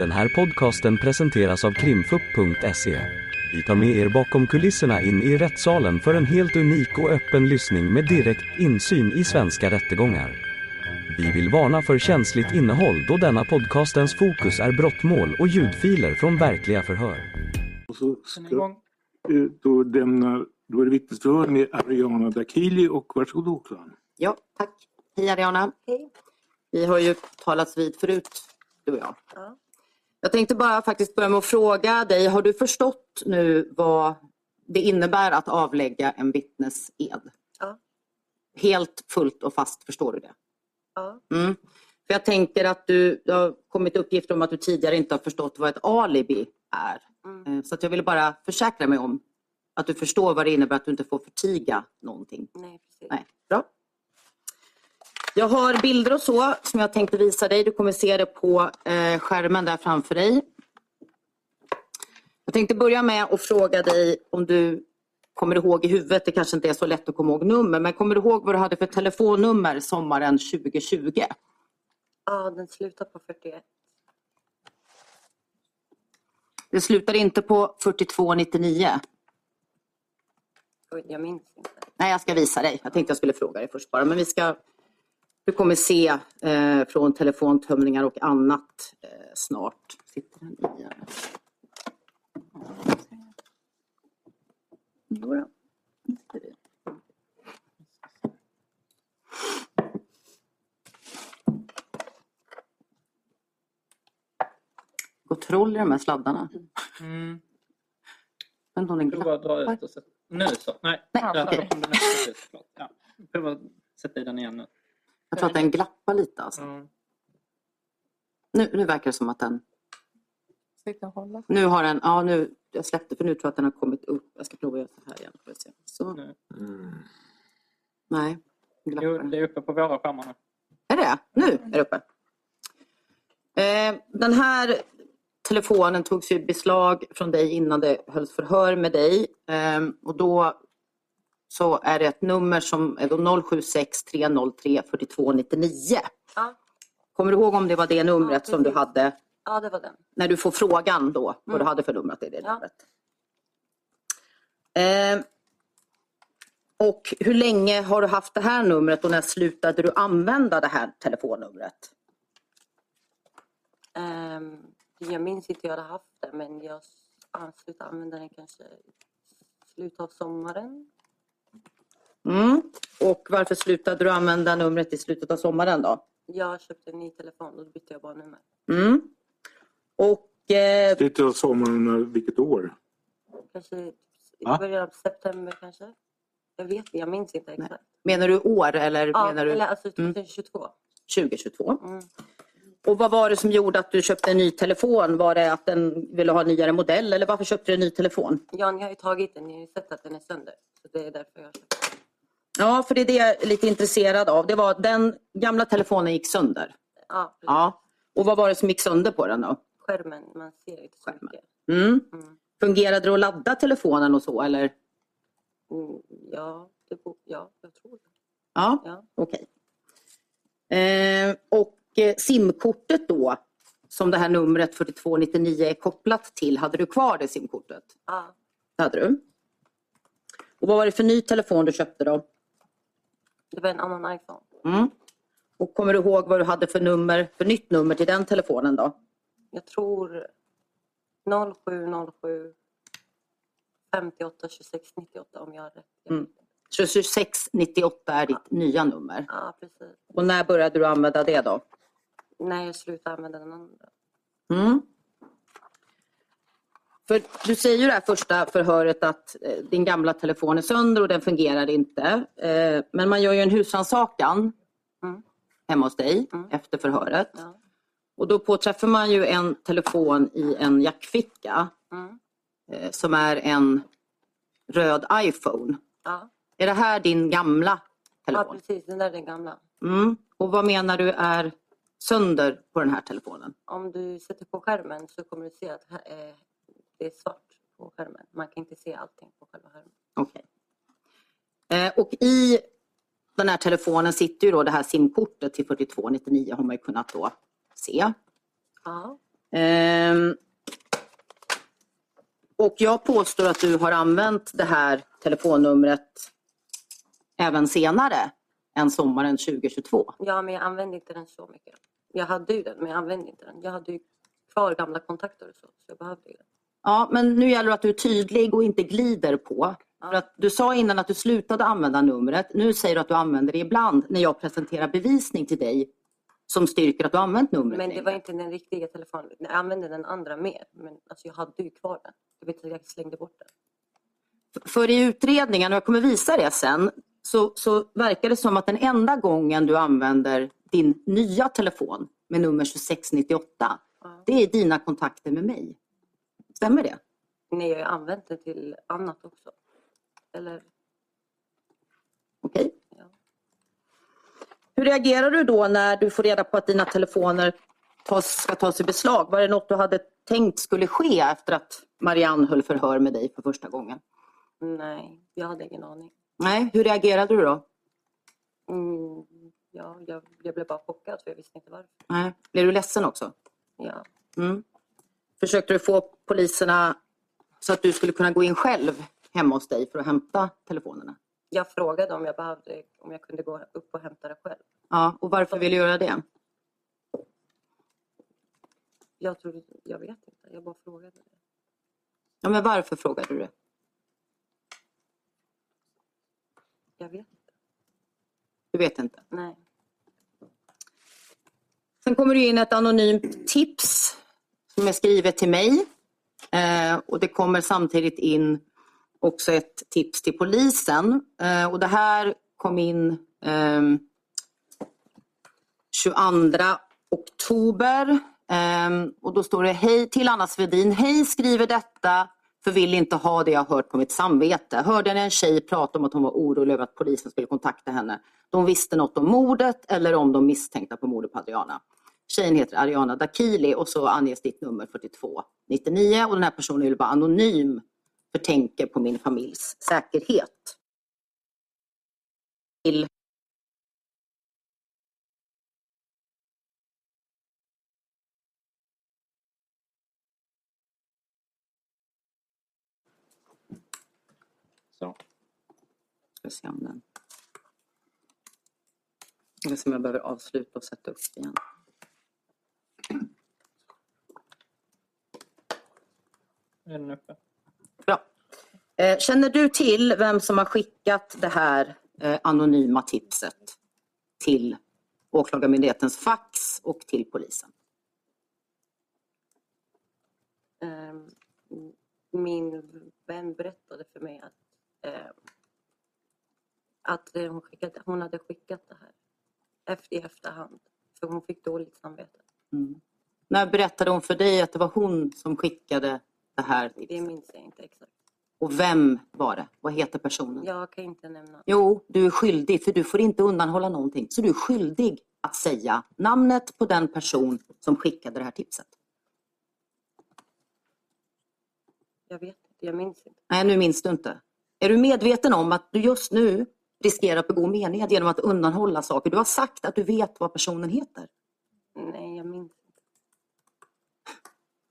Den här podcasten presenteras av krimfupp.se. Vi tar med er bakom kulisserna in i rättssalen för en helt unik och öppen lyssning med direkt insyn i svenska rättegångar. Vi vill varna för känsligt innehåll då denna podcastens fokus är brottmål och ljudfiler från verkliga förhör. Och så ska, då, lämnar, då är det vittnesförhör med Ariana Dakili och varsågod åklagaren. Ja, tack. Hej Ariana. Hej. Vi har ju talats vid förut, du och jag. Ja. Jag tänkte bara faktiskt börja med att fråga dig, har du förstått nu vad det innebär att avlägga en vittnesed? Ja. Helt fullt och fast förstår du det? Ja. Mm. För jag tänker att du, det har kommit uppgifter om att du tidigare inte har förstått vad ett alibi är. Mm. Eh, Så att jag ville bara försäkra mig om att du förstår vad det innebär att du inte får förtiga någonting. Nej, precis. Nej, bra. Jag har bilder och så som jag tänkte visa dig. Du kommer se det på eh, skärmen där framför dig. Jag tänkte börja med att fråga dig om du kommer ihåg i huvudet, det kanske inte är så lätt att komma ihåg nummer, men kommer du ihåg vad du hade för telefonnummer sommaren 2020? Ja, den slutar på 41. Det slutade inte på 4299. Oj, jag minns inte. Nej, jag ska visa dig. Jag tänkte jag skulle fråga dig först bara. Men vi ska... Du kommer se eh, från telefontömningar och annat eh, snart. Sitter den i? det. Går troll i de här sladdarna. Mm. Inte om den Prova att dra glappar. ut och sätta. Nu så. Nej. Nej. Ja. Prova att sätta i den igen nu. Jag tror att den glappar lite. Alltså. Ja. Nu, nu verkar det som att den... Nu har den, ja nu, jag släppte för nu tror jag att den har kommit upp. Jag ska prova att göra så här igen. Så, Nu. nej. Glappar. Jo, det är uppe på våra skärmar nu. Är det Nu är det uppe. Eh, den här telefonen togs i beslag från dig innan det hölls förhör med dig. Eh, och då så är det ett nummer som är då 076 303 4299. Ja. Kommer du ihåg om det var det numret Ja, som du hade Ja, det var den. när du får frågan då vad du Mm. hade för nummer? Att det är det Ja. numret. Eh, och hur länge har du haft det här numret och när slutade du använda det här telefonnumret? Ehm, jag minns inte hur jag hade haft det, men jag slutade använda den kanske slutet av sommaren. Mm. Och varför slutade du använda numret i slutet av sommaren då? Jag köpte en ny telefon och då bytte jag bara nummer. Mm. Och eh, Slutet av sommaren, vilket år? Kanske i början av september kanske. Jag vet inte, jag minns inte Nej. exakt. menar du år eller Ja, menar du eller alltså Mm. 2022. 2022? Mm. Och vad var det som gjorde att du köpte en ny telefon? Var det att den ville ha en nyare modell eller varför köpte du en ny telefon? Ja, ni har ju tagit den. Ni har ju sett att den är sönder. Så det är därför jag köpte den. Ja, för det är det jag är lite intresserad av. Det var den gamla telefonen gick sönder. Ja, precis. Ja. Och vad var det som gick sönder på den då? skärmen. Man ser inte så Skärmen. mycket. Mm. Mm. Fungerade det att ladda telefonen och så eller? Mm, ja, det, ja, jag tror det. Ja, Ja. okej. Eh, och eh, simkortet då, som det här numret 4299 är kopplat till, hade du kvar det simkortet? Ja, Det hade du. Och vad var det för ny telefon du köpte då? Det var en annan iPhone. Mm. Och kommer du ihåg vad du hade för nummer, för nytt nummer till den telefonen då? Jag tror 0707 58 26 98 om jag har rätt. Mm. inte. 2698 är ditt nya nummer. Ja, precis. Och när började du använda det då? När jag slutade använda den andra. Mm. För du säger ju det här första förhöret att eh, din gamla telefon är sönder och den fungerar inte. Eh, men man gör ju en husrannsakan Mm. hemma hos dig Mm. efter förhöret. Ja. Och då påträffar man ju en telefon i en jackficka Mm. eh, som är en röd iPhone. Ja. Är det här din gamla ja, telefon? precis. Den där är den gamla. Mm. Och vad menar du är sönder på den här telefonen? Om du sätter på skärmen så kommer du se att det är svart på skärmen. Man kan inte se allting på själva skärmen. Okej. Eh, och i den här telefonen sitter ju då det här simkortet till 4299 har man ju kunnat då se. Ja. Ehm, och jag påstår att du har använt det här telefonnumret även senare än sommaren 2022. Ja, men jag använde inte den så mycket. Jag hade ju den, men jag använde inte den. Jag hade ju kvar gamla kontakter och så, så jag behövde ju den. Ja, men nu gäller det att du är tydlig och inte glider på. För att du sa innan att du slutade använda numret. Nu säger du att du använder det ibland när jag presenterar bevisning till dig som styrker att du använt numret. Men det längre. var inte den riktiga telefonen. Jag använde den andra mer. Men alltså, jag hade ju kvar den. Jag vet jag slängde bort den. För i utredningen, och jag kommer visa det sen, så, så verkar det som att den enda gången du använder din nya telefon med nummer 2698, Ja. det är dina kontakter med mig. Stämmer det? Jag har använt den till annat också. Eller, Okej. ja. Hur reagerar du då när du får reda på att dina telefoner tas, ska tas i beslag? Var det något du hade tänkt skulle ske efter att Marianne höll förhör med dig för första gången? Nej, jag hade ingen aning. Nej, hur reagerade du då? Mm, ja, jag, jag blev bara chockad för jag visste inte varför. Nej. Blev du ledsen också? Ja. Mm. Försökte du få poliserna så att du skulle kunna gå in själv hemma hos dig för att hämta telefonerna? Jag frågade om jag behövde, om jag kunde gå upp och hämta det själv. Ja, och varför vill du göra det? Jag tror, jag vet inte, jag bara frågade. Det. Ja, men varför frågade du det? Jag vet inte. Du vet inte. Nej. Sen kommer det in ett anonymt tips som är skrivet till mig. Eh, och det kommer samtidigt in också ett tips till polisen. Eh, och det här kom in ehm, 22 oktober. Ehm, och då står det Hej till Anna Svedin. Hej skriver detta för vill inte ha det jag hört på mitt samvete. Hörde ni en tjej prata om att hon var orolig över att polisen skulle kontakta henne. De visste något om mordet eller om de misstänkta på mordet på Adriana. Tjejen heter Ariana Dakili och så anges ditt nummer 4299 och den här personen vill vara anonym för tänker på min familjs säkerhet. Till Så. Ska se om den... Jag vet inte om jag behöver avsluta och sätta upp igen. Är den uppe? Bra. Eh, Känner du till vem som har skickat det här eh, anonyma tipset till Åklagarmyndighetens fax och till polisen? Ehm, min vän berättade för mig att, ehm, att hon, skickade, hon hade skickat det här efter, i efterhand. För hon fick dåligt samvete. Mm. När berättade hon för dig att det var hon som skickade det här Det minns jag inte exakt. Och vem var det? Vad heter personen? Jag kan inte nämna. Jo, du är skyldig för du får inte undanhålla någonting. Så du är skyldig att säga namnet på den person som skickade det här tipset. Jag vet inte, jag minns inte. Nej, nu minns du inte. Är du medveten om att du just nu riskerar att begå mened genom att undanhålla saker? Du har sagt att du vet vad personen heter. Nej, jag minns inte.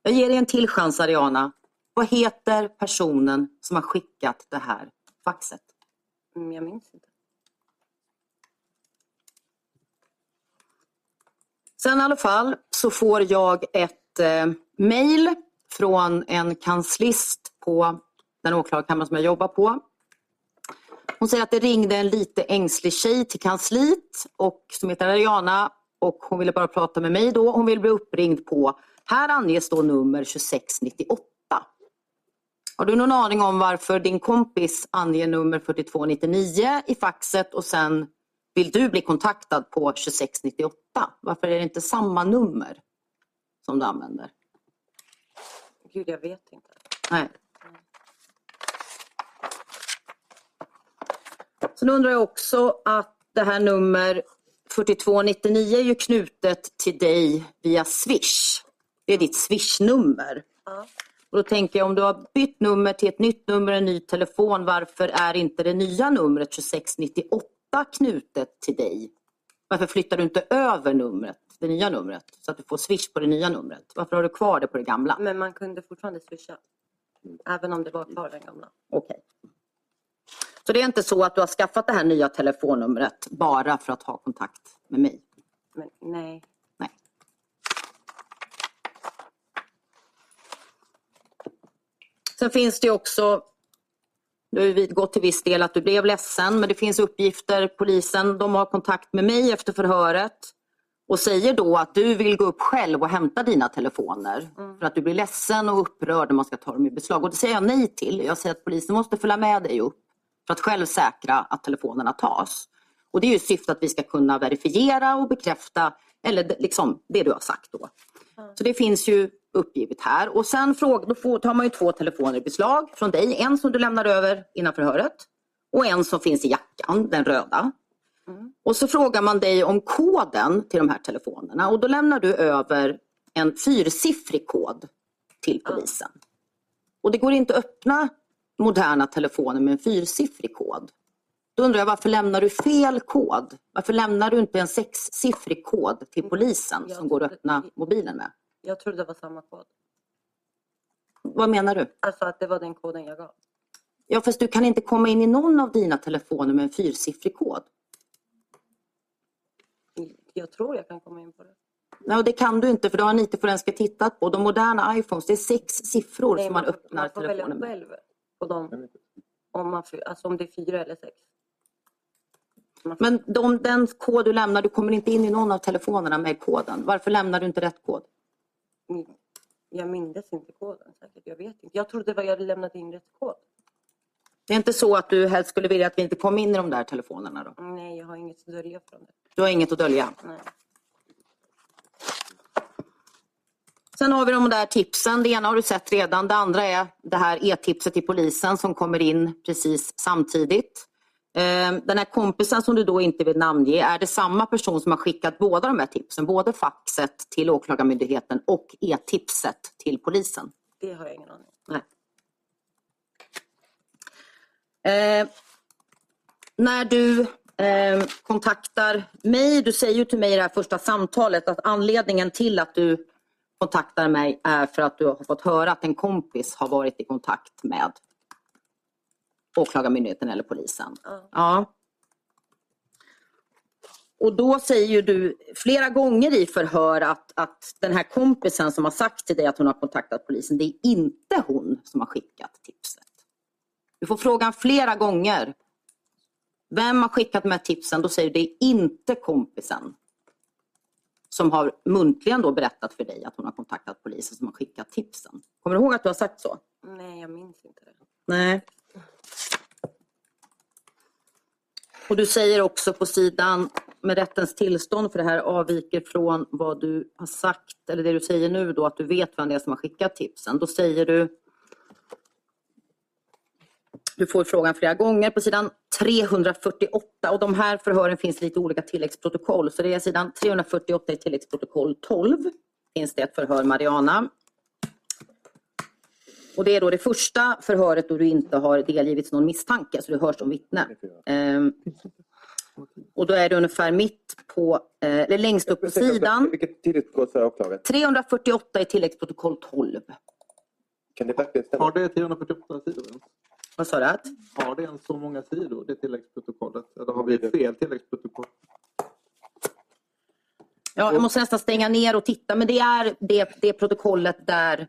Jag ger dig en till chans, Ariana. Vad heter personen som har skickat det här faxet? Mm, Jag minns inte. Sen i alla fall så får jag ett eh, mejl från en kanslist på den åklagarkammaren som jag jobbar på. Hon säger att det ringde en lite ängslig tjej till kansliet och, som heter Ariana och hon ville bara prata med mig då. Hon vill bli uppringd på, här anges då nummer 2698. Har du någon aning om varför din kompis anger nummer 4299 i faxet och sen vill du bli kontaktad på 2698? Varför är det inte samma nummer som du använder? Gud, jag vet inte. Nej. Sen undrar jag också att det här nummer 4299 är ju knutet till dig via Swish. Det är ditt Swish-nummer. Ja. Och då tänker jag om du har bytt nummer till ett nytt nummer, en ny telefon, varför är inte det nya numret 2698 knutet till dig? Varför flyttar du inte över numret det nya numret så att du får swish på det nya numret. Varför har du kvar det på det gamla? Men man kunde fortfarande swisha. Även om det var kvar den gamla. Okej. Så det är inte så att du har skaffat det här nya telefonnumret bara för att ha kontakt med mig? Men nej. Nej. Sen finns det också, du har ju vidgått till viss del att du blev ledsen, men det finns uppgifter, polisen, de har kontakt med mig efter förhöret och säger då att du vill gå upp själv och hämta dina telefoner för att du blir ledsen och upprörd när man ska ta dem i beslag. Och det säger jag nej till. Jag säger att polisen måste följa med dig upp för att själv säkra att telefonerna tas. Och det är ju i syfte att vi ska kunna verifiera och bekräfta eller liksom det du har sagt då. Så det finns ju uppgivet här. Och sen fråga, då får, tar man ju två telefoner i beslag från dig. En som du lämnar över innan förhöret och en som finns i jackan, den röda. Och så frågar man dig om koden till de här telefonerna och då lämnar du över en fyrsiffrig kod till polisen. Och det går inte att öppna moderna telefoner med en fyrsiffrig kod. Då undrar jag varför lämnar du fel kod? Varför lämnar du inte en sexsiffrig kod till polisen Jag som går att öppna mobilen med? Jag trodde det var samma kod. Vad menar du? Alltså att det var den koden jag gav. Ja, fast du kan inte komma in i någon av dina telefoner med en fyrsiffrig kod. Jag tror jag kan komma in på det. Nej, det kan du inte för det har en IT-forensiker tittat på. De moderna iPhones, det är sex siffror Nej, som man får- öppnar man får välja telefonen med. själv på dem. Om, man, alltså om det är fyra eller sex. Men de, den kod du lämnar, du kommer inte in i någon av telefonerna med koden. Varför lämnar du inte rätt kod? Jag mindes inte koden säkert. Jag vet inte. Jag trodde det var jag hade lämnat in rätt kod. Det är inte så att du helst skulle vilja att vi inte kom in i de där telefonerna då? Nej, jag har inget att dölja från det. Du har inget att dölja? Nej. Sen har vi de där tipsen. Det ena har du sett redan. Det andra är det här e-tipset till polisen som kommer in precis samtidigt. Eh, Den här kompisen som du då inte vill namnge, är det samma person som har skickat båda de här tipsen? Både faxet till Åklagarmyndigheten och e-tipset till polisen? Det har jag ingen aning. Nej. Eh, när du eh, kontaktar mig, du säger ju till mig i det här första samtalet att anledningen till att du kontaktar mig är för att du har fått höra att en kompis har varit i kontakt med Åklagarmyndigheten eller polisen. Ja. Ja. Och då säger ju du flera gånger i förhör att, att den här kompisen som har sagt till dig att hon har kontaktat polisen, det är inte hon som har skickat tipset. Du får frågan flera gånger. Vem har skickat de här tipsen? Då säger du det är inte kompisen som har muntligen då berättat för dig att hon har kontaktat polisen som har skickat tipsen. Kommer du ihåg att du har sagt så? Nej, jag minns inte det. Nej. Och du säger också på sidan med rättens tillstånd, för det här avviker från vad du har sagt, eller det du säger nu då, att du vet vem det är som har skickat tipsen. Då säger du, du får frågan flera gånger på sidan 348 och de här förhören finns lite olika tilläggsprotokoll. Så det är sidan 348 i tilläggsprotokoll 12 finns det ett förhör Mariana. Och det är då det första förhöret då du inte har delgivits någon misstanke, så du hörs som vittne. Ehm, och då är det ungefär mitt på, eh, eller längst upp på sidan. Vilket tilläggskod sa åklagaren? 348 i tilläggsprotokoll 12. Kan det verkligen stämma? Har det 348 sidor? Vad sa du? Att? Har det ens så många sidor, det tilläggsprotokollet? Eller har vi fel tilläggsprotokoll? Ja, jag måste nästan stänga ner och titta, men det är det, det protokollet där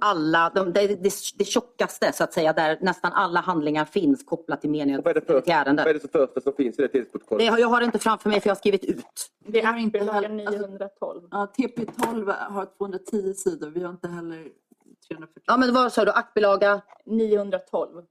alla, de, det, det, det tjockaste så att säga, där nästan alla handlingar finns kopplat till meningen Och Vad är det, till för, vad är ärendet. det som första som finns i det tilläggsprotokollet? Det, har- jag har det inte framför mig för jag har skrivit ut. Det är inte heller, alltså, 912. ja, TP12 har 210 sidor. Vi har inte heller 340. Ja, men vad sa du? Aktbilaga? 912.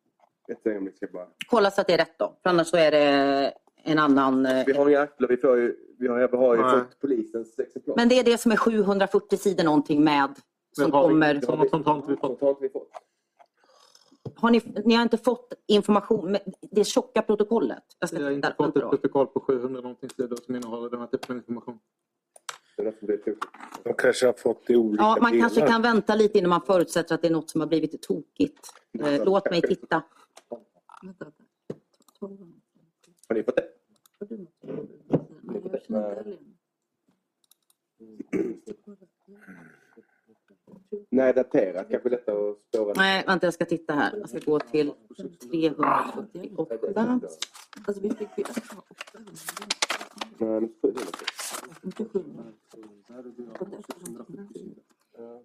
Ett ögonblick ska jag bara... Kolla så att det är rätt då. För annars så är det en annan... eh, Vi har inga akter, vi, får ju, vi har, vi har ju Nej. fått polisens exemplar. Men det är det som är 740 sidor någonting med som har vi- kommer. Sånt, sånt vi fått. Sånt vi fått. Har ni, ni har inte fått information, med det tjocka protokollet? Jag ska Vi har inte fått ett protokoll på 700 någonting sidor som innehåller den här typen av information. De kanske har fått det i olika Ja, man delar. kanske kan vänta lite innan man förutsätter att det är något som har blivit tokigt. Eh, Låt mig titta. Vänta, vänta. 12. Har ni fått det? Nej, jag känner inte heller igen. Nej, daterat. Kanske lättare att spåra. Nej, vänta jag ska titta här. Jag ska gå till 348. Alltså vi fick ju ett par åtta hundra. Nej, men sju, det är okej. Inte sjuhundra.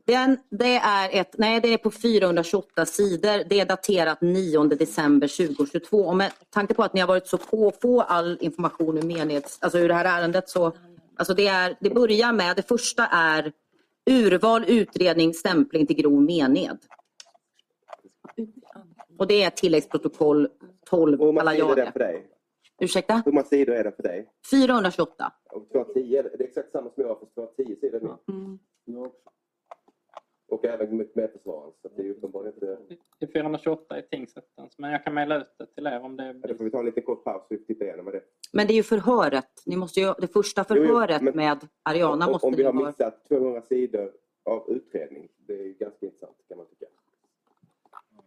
Den, det är ett, nej det är på 428 sidor. Det är daterat 9 december 2022. Och med tanke på att ni har varit så på att få all information ur, menighets, alltså ur det här ärendet så alltså det, är, det börjar med, det första är urval, utredning, stämpling till grov mened. Och det är tilläggsprotokoll 12 Och hur många sidor är det för dig? Ursäkta? Hur många sidor är det för dig? 428. Och 210, det är exakt samma som jag har fast 210 sidor. Mm. Och även mer försvararen. Så det är uppenbarligen inte... Det är 428 i tingsrättens. Men jag kan mejla ut det till er om det Ja, Då får vi ta en liten kort paus och titta igenom det. Men det är ju förhöret. Ni måste ju, det första Jo, jo, förhöret men- med Ariana Om- måste Om vi har ha. missat 200 sidor av utredning, det är ganska intressant kan man tycka.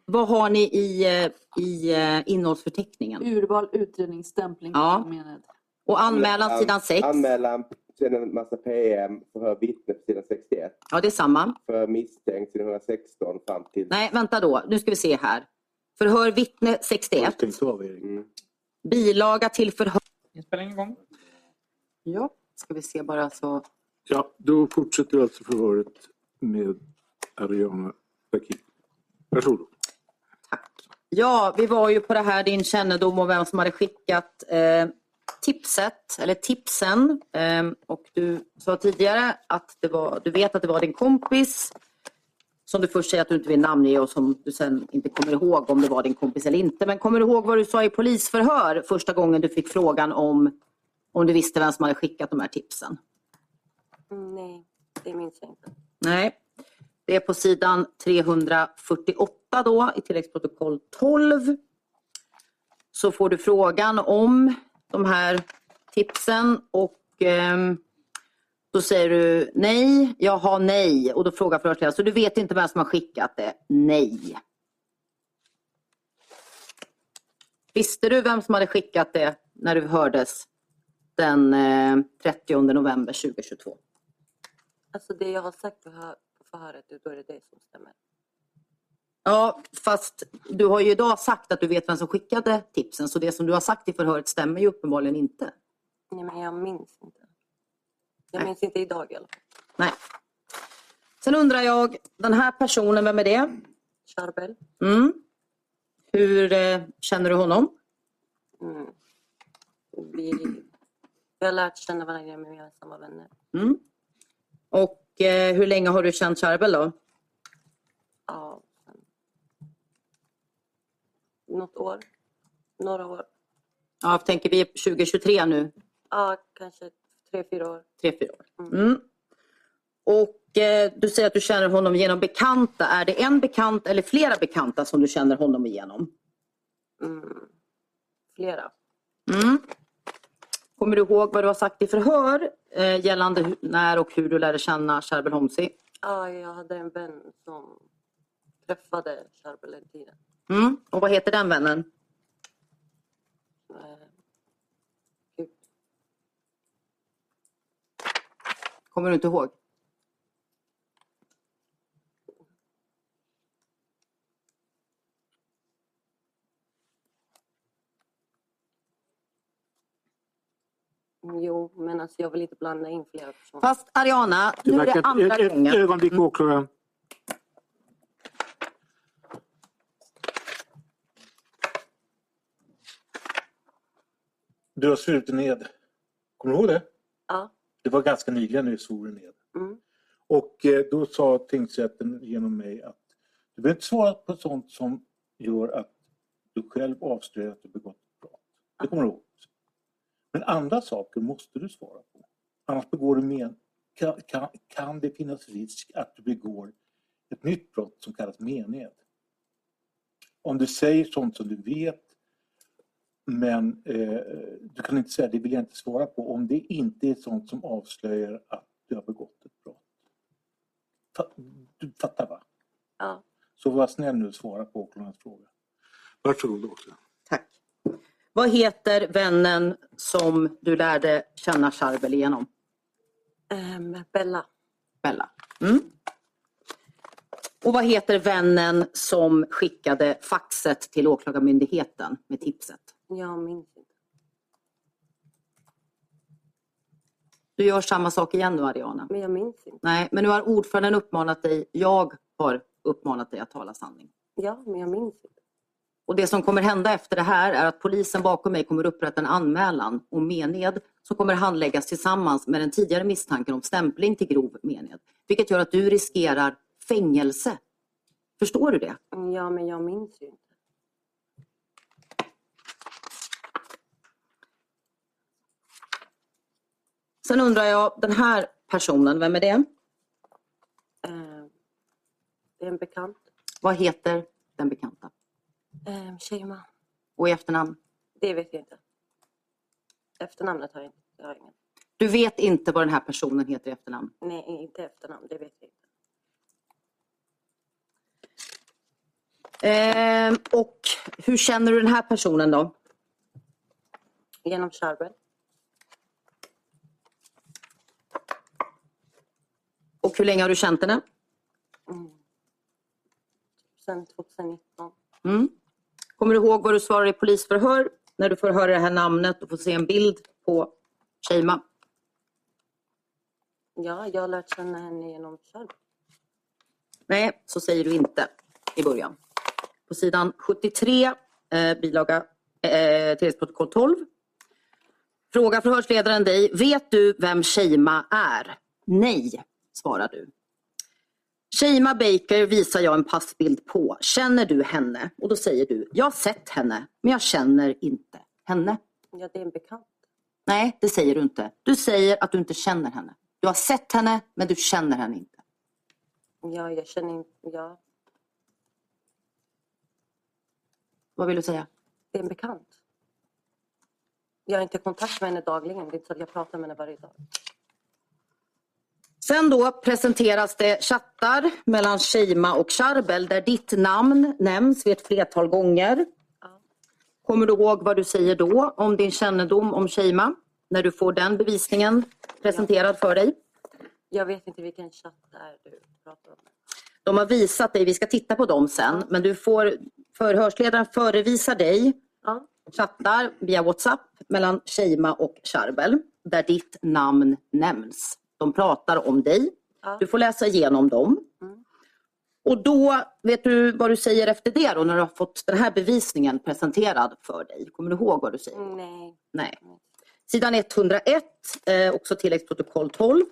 Vad har ni i, eh, i eh, innehållsförteckningen? Urval, utredning, stämpling. Ja. mened. Och anmälan sidan 6? Anmälan, sen en massa PM, förhör vittne på sidan 61, Ja, det är samma. förhör misstänkt sidan 116 fram till... Nej, vänta då. Nu ska vi se här. Förhör vittne 61. Stängt av Erik. Mm. Bilaga till förhör. Inspelningen igång. Ja, ska vi se bara så. Ja, då fortsätter alltså förhöret med Ariana Dakili. Varsågod. Ja, vi var ju på det här din kännedom om vem som hade skickat eh, tipset, eller tipsen. Eh, och du sa tidigare att det var, du vet att det var din kompis som du först säger att du inte vill namnge och som du sen inte kommer ihåg om det var din kompis eller inte. Men kommer du ihåg vad du sa i polisförhör första gången du fick frågan om, om du visste vem som hade skickat de här tipsen? Mm, Nej, det minns jag inte. Nej, det är på sidan 348 då i tilläggsprotokoll 12. Så får du frågan om de här tipsen och ehm, då säger du nej, jag har nej och då frågar förhörsledaren, så du vet inte vem som har skickat det? Nej. Visste du vem som hade skickat det när du hördes den eh, 30 november 2022? Alltså det jag har sagt på förhöret, då är det det som stämmer. Ja, fast du har ju idag sagt att du vet vem som skickade tipsen så det som du har sagt i förhöret stämmer ju uppenbarligen inte. Nej, men jag minns inte. Jag Nej. minns inte idag i alla fall. Nej. Sen undrar jag, den här personen, vem är det? Charbel. Mm. Hur eh, känner du honom? Mm. Vi, vi har lärt känna varandra genom gemensamma vänner. Mm. Och eh, hur länge har du känt Charbel då? Ja. Något år. Några år. Ja, tänker vi 2023 nu? Ja, kanske tre, fyra år. Tre, fyra år. Mm. Mm. Och eh, du säger att du känner honom genom bekanta. Är det en bekant eller flera bekanta som du känner honom igenom? Mm. Flera. Mm. Kommer du ihåg vad du har sagt i förhör eh, gällande när och hur du lärde känna Charbel Homsi? Ja, jag hade en vän som träffade Charbel en tiden. Mm. Och vad heter den vännen? Kommer du inte ihåg? Jo, men alltså jag vill inte blanda in flera personer. Fast Ariana, nu är det andra ett, ett gången. ögonblick åklagaren. Du har svurit ned. Kommer du ihåg det? Ja. Det var ganska nyligen när du svor ned. Mm. Och eh, då sa tingsrätten genom mig att du behöver inte svara på sånt som gör att du själv avslöjar att du begått ett brott. Det kommer du ihåg. Men andra saker måste du svara på. Annars begår du men, kan, kan, kan det finnas risk att du begår ett nytt brott som kallas mened. Om du säger sånt som du vet men eh, du kan inte säga det vill jag inte svara på om det inte är sånt som avslöjar att du har begått ett brott. Fa- Du fattar va? Ja. Så var snäll nu och svara på åklagarens fråga. Varsågod åklagaren. Tack. Vad heter vännen som du lärde känna Charbel igenom? Ehm, Bella. Bella. Mm. Och vad heter vännen som skickade faxet till Åklagarmyndigheten med tipset? Jag minns inte. Du gör samma sak igen nu Ariana. Men jag minns inte. Nej, men nu har ordföranden uppmanat dig, jag har uppmanat dig att tala sanning. Ja, men jag minns inte. Och det som kommer hända efter det här är att polisen bakom mig kommer upprätta en anmälan om mened som kommer handläggas tillsammans med den tidigare misstanken om stämpling till grov mened. Vilket gör att du riskerar fängelse. Förstår du det? Ja, men jag minns ju inte. Sen undrar jag, den här personen, vem är det? Ehm, det är en bekant. Vad heter den bekanta? Ehm, Sheima. Och i efternamn? Det vet jag inte. Efternamnet har jag inte. Jag har ingen. Du vet inte vad den här personen heter i efternamn? Nej, inte efternamn. Det vet jag inte. Ehm, och hur känner du den här personen då? Genom Charbel. Och hur länge har du känt henne? Mm. Sen 2019. Mm. Kommer du ihåg vad du svarade i polisförhör när du får höra det här namnet och får se en bild på Sheima? Ja, jag har lärt känna henne genom Charbel. Nej, så säger du inte i början. På sidan 73, eh, bilaga eh, tilläggsprotokoll 12. Fråga förhörsledaren dig, vet du vem Sheima är? Nej, svarar du. Sheima Baker visar jag en passbild på. Känner du henne? Och då säger du, jag har sett henne, men jag känner inte henne. Ja, det är en bekant. Nej, det säger du inte. Du säger att du inte känner henne. Du har sett henne, men du känner henne inte. Ja, jag känner inte... Ja, Vad vill du säga? det är en bekant. Jag har inte kontakt med henne dagligen. Det är inte så att jag pratar med henne varje dag. Sen då presenteras det chattar mellan Sheima och Charbel där ditt namn nämns vid ett flertal gånger. Kommer du ihåg vad du säger då om din kännedom om Sheima? När du får den bevisningen presenterad för dig. Jag vet inte vilken chatt det är du pratar om. De har visat dig, vi ska titta på dem sen, men du får, förhörsledaren förevisar dig Ja. chattar via WhatsApp mellan Sheima och Charbel där ditt namn nämns. De pratar om dig. Ja. Du får läsa igenom dem. Mm. Och då, vet du vad du säger efter det då när du har fått den här bevisningen presenterad för dig? Kommer du ihåg vad du säger? Nej. Nej. Sidan 101, eh, också tilläggsprotokoll 12.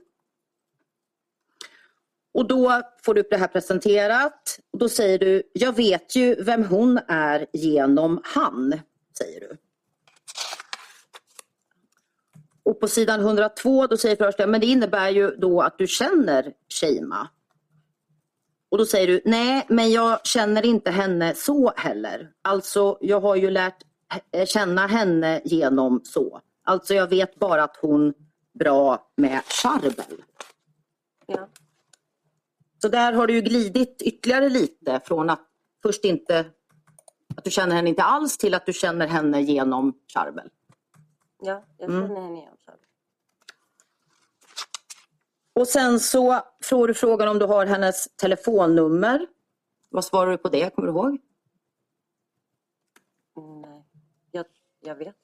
Och då får du upp det här presenterat. Och då säger du, jag vet ju vem hon är genom han, säger du. Och på sidan 102 då säger förhörsledaren, men det innebär ju då att du känner Sheima. Och då säger du, nej men jag känner inte henne så heller. Alltså jag har ju lärt känna henne genom så. Alltså jag vet bara att hon bra med Charbel. Ja. Så där har du ju glidit ytterligare lite från att först inte att du känner henne inte alls till att du känner henne genom Charbel. Ja, jag Mm. känner henne genom Charbel. Och sen så får du frågan om du har hennes telefonnummer. Vad svarar du på det? Kommer du ihåg? Nej. Jag, jag vet.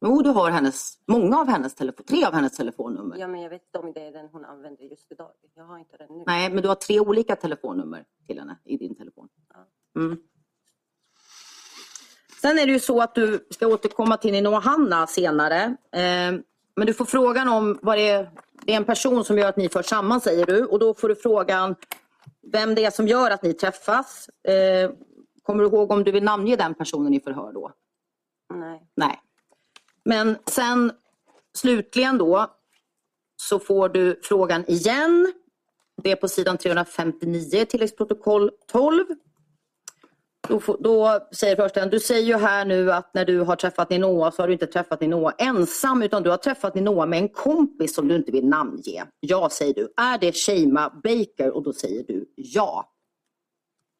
Jo, du har hennes, många av hennes telefon, tre av hennes telefonnummer. Ja, men jag vet inte om det är den hon använder just idag. Jag har inte den nu. Nej, men du har tre olika telefonnummer till henne i din telefon. Mm. Sen är det ju så att du ska återkomma till Nino Hanna senare. Eh, men du får frågan om vad det är. Det är en person som gör att ni förs samman säger du. Och då får du frågan vem det är som gör att ni träffas. Eh, kommer du ihåg om du vill namnge den personen i förhör då? Nej. Nej. Men sen slutligen då så får du frågan igen. Det är på sidan 359 tilläggsprotokoll 12. Då, då säger försten, du säger ju här nu att när du har träffat Ninoa så har du inte träffat Ninoa ensam utan du har träffat Ninoa med en kompis som du inte vill namnge. Ja, säger du. Är det Sheima Baker? Och då säger du ja.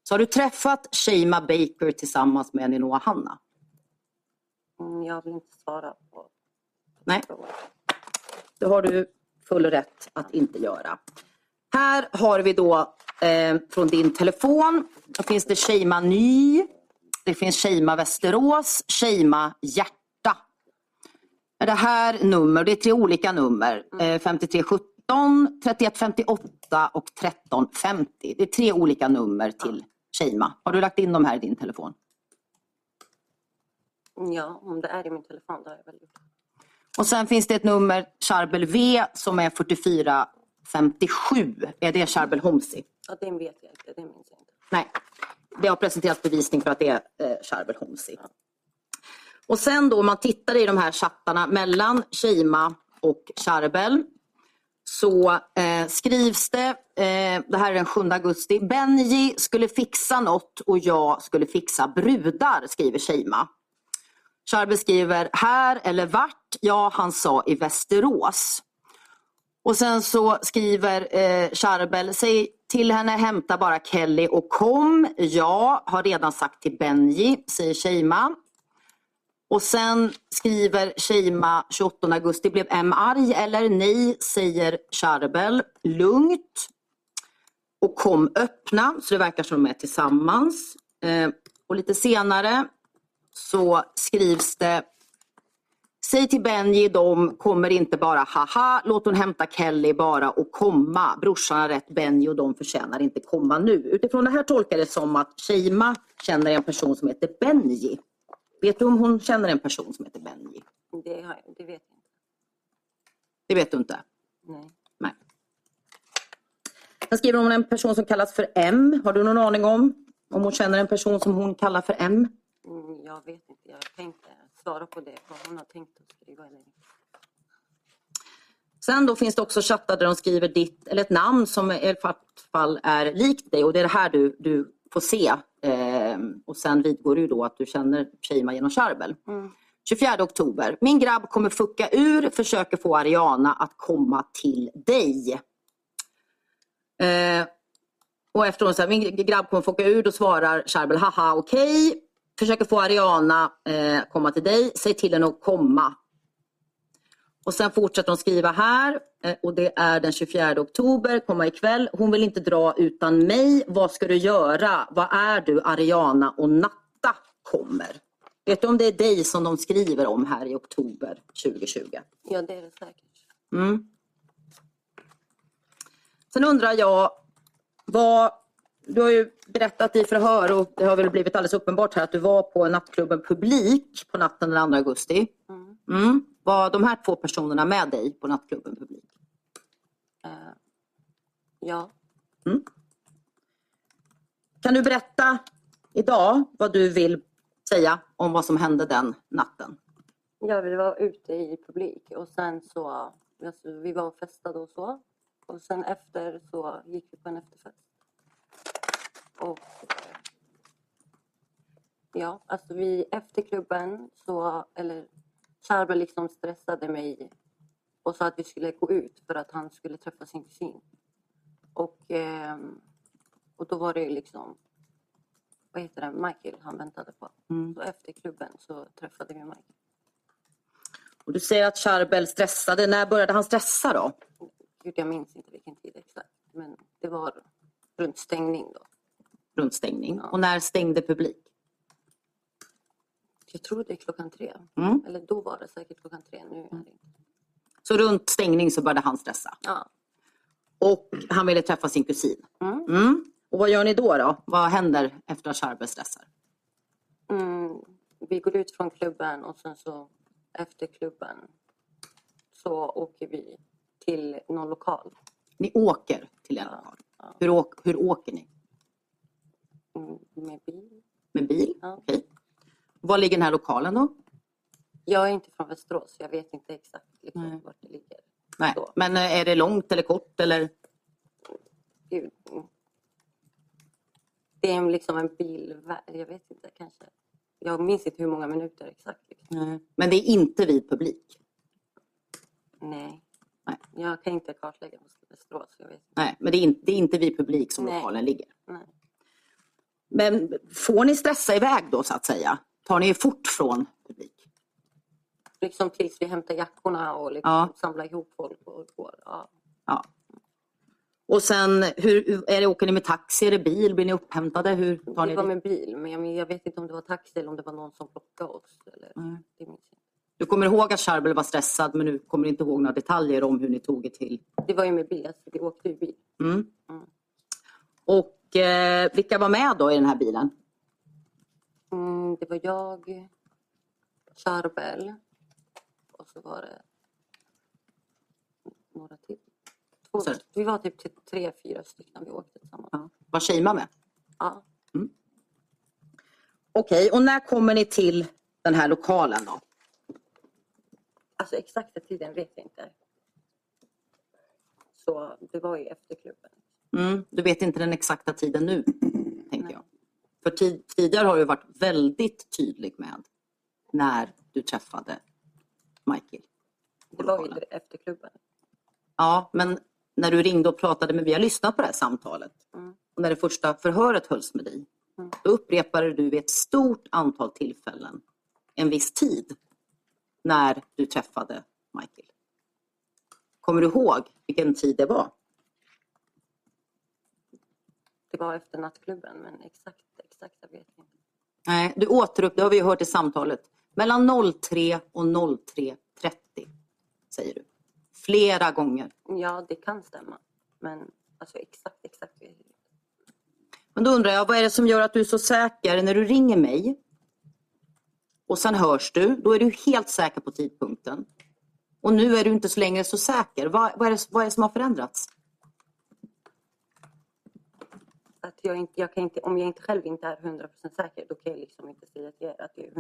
Så har du träffat Sheima Baker tillsammans med Ninoa Hanna? Mm, Jag vill inte svara på Nej. Då har du full rätt att inte göra. Här har vi då eh, från din telefon, då finns det Sheima Ny, det finns Sheima Västerås, Sheima Hjärta. Det här nummer, det är tre olika nummer, eh, 5317, 3158 och 1350. Det är tre olika nummer till Sheima. Har du lagt in de här i din telefon? Ja, om det är i min telefon då har jag väl gjort det. Och sen finns det ett nummer, Charbel V, som är 4457. Är det Charbel Homsi? Ja, den vet jag inte, den minns jag inte. Nej, det har presenterats bevisning för att det är eh, Charbel Homsi. Och sen då om man tittar i de här chattarna mellan Shima och Charbel så eh, skrivs det, eh, det här är den 7 augusti, Benji skulle fixa något och jag skulle fixa brudar, skriver Shima. Charbel skriver här eller vart? Ja, han sa i Västerås. Och sen så skriver eh, Charbel, säg till henne hämta bara Kelly och kom. Ja, har redan sagt till Benji, säger Shima. Och sen skriver Shima 28 augusti, blev M arg eller nej, säger Charbel. Lugnt. Och kom öppna, så det verkar som de är tillsammans. Eh, och lite senare så skrivs det Säg till Benji, de kommer inte bara haha, låt hon hämta Kelly bara och komma. Brorsan har rätt, Benji och de förtjänar inte komma nu. Utifrån det här tolkar det som att Sheima känner en person som heter Benji. Vet du om hon känner en person som heter Benji? Det, har det vet jag inte. Det vet du inte? Nej. Nej. Sen skriver hon en person som kallas för M. Har du någon aning om om hon känner en person som hon kallar för M? Mm, Jag vet inte, jag tänkte svara på det, vad hon har tänkt att skriva eller inte. Sen då finns det också chattar där de skriver ditt, eller ett namn som i alla fall är likt dig och det är det här du, du får se. Eh, och sen vidgår du då att du känner Shima genom Charbel. 24 oktober. Min grabb kommer fucka ur, försöker få Ariana att komma till dig. Eh, och efter hon säger min grabb kommer fucka ur, då svarar Charbel haha okej. Försöker få Ariana eh, komma till dig, säg till henne att komma. Och sen fortsätter hon skriva här eh, och det är den 24 oktober, komma ikväll. Hon vill inte dra utan mig. Vad ska du göra? Vad är du? Ariana och Natta kommer. Vet du om det är dig som de skriver om här i oktober 2020? Ja, det är det säkert. Mm. Sen undrar jag, vad, du har ju berättat i förhör och det har väl blivit alldeles uppenbart här att du var på nattklubben Publik på natten den 2 augusti. Mm. Mm. Var de här två personerna med dig på nattklubben Publik? Eh, ja, Kan du berätta idag vad du vill säga om vad som hände den natten? ja, vi var ute i publik och sen så, alltså, vi var och festade och så. Och sen efter så gick vi på en efterfest. Och eh, ja, alltså vi efter klubben så, eller Charbel liksom stressade mig och sa att vi skulle gå ut för att han skulle träffa sin kusin. Och, ehm, och då var det liksom, vad heter det, Michael han väntade på. Mm. Så efter klubben så träffade vi Michael. Och du säger att Charbel stressade. När började han stressa då? Gud, jag minns inte vilken tid exakt, men det var runt stängning då. Runt stängning. Ja. Och när stängde publik? Jag tror det är klockan tre. Mm. Eller då var det säkert klockan tre. Nu är det. Så runt stängning så började han stressa. Ja. Och han ville träffa sin kusin. Mm. Mm. Och vad gör ni då? då? Vad händer efter att Charbel stressar? Mm. Vi går ut från klubben och sen så efter klubben så åker vi till någon lokal. Ni åker till en Ja. lokal. Hur, åk, hur åker ni? Med bil. Med bil? Ja. Okej. Var ligger den här lokalen då? Jag är inte från Västerås så jag vet inte exakt liksom, Nej. vart det ligger. Nej. Så. Men eh, är det långt eller kort? Eller? Gud. Det är liksom en bilväg. Jag vet inte kanske. Jag minns inte hur många minuter exakt. Liksom. Men det är inte vid publik? Nej. Nej. Jag kan inte kartlägga Västerås. Jag vet inte. Nej, men det är inte, det är inte vid publik som Nej. lokalen ligger. Nej. Men får ni stressa iväg då så att säga? Tar ni er fort från publik? Liksom tills vi hämtar jackorna och liksom Ja. samlar ihop folk och går. Ja. Och sen, hur, är det, åker ni med taxi, är det bil, blir ni upphämtade? Hur tar Det var dit? med bil, men jag, jag vet inte om det var taxi eller om det var någon som plockade oss. Eller, Mm. det. Du kommer ihåg att Charbel var stressad men du kommer inte ihåg några detaljer om hur ni tog er till. det var ju med bil, alltså, vi åkte ju bil. Mm. Mm. Och eh, vilka var med då i den här bilen? Mm, det var jag, Charbel och så var det några till. Två, vi var typ tre, fyra stycken vi åkte tillsammans. Ja. Var Sheima med? Ja. Okej, och när kommer ni till den här lokalen då? Alltså exakta tiden vet jag inte. Så det var ju efter klubben. Mm, du vet inte den exakta tiden nu, tänker jag. För tid, tidigare har du varit väldigt tydlig med när du träffade Michael. Det var ju efter klubben. Ja, men när du ringde och pratade med, vi har lyssnat på det här samtalet. Mm. Och när det första förhöret hölls med dig, Mm. då upprepade du vid ett stort antal tillfällen en viss tid när du träffade Michael. Kommer du ihåg vilken tid det var? Det var efter nattklubben men exakt, exakt jag vet inte. Nej, du återupp, det har vi ju hört i samtalet. Mellan 03 och 03.30, säger du. Flera gånger. Ja, det kan stämma. Men alltså exakt, exakt. Men då undrar jag, vad är det som gör att du är så säker när du ringer mig och sen hörs du, då är du helt säker på tidpunkten. Och nu är du inte så längre så säker. Vad, vad, är, det, vad är det som har förändrats? Att jag inte, jag kan inte, om jag inte själv inte är 100% säker då kan jag liksom inte säga till er att jag är 100%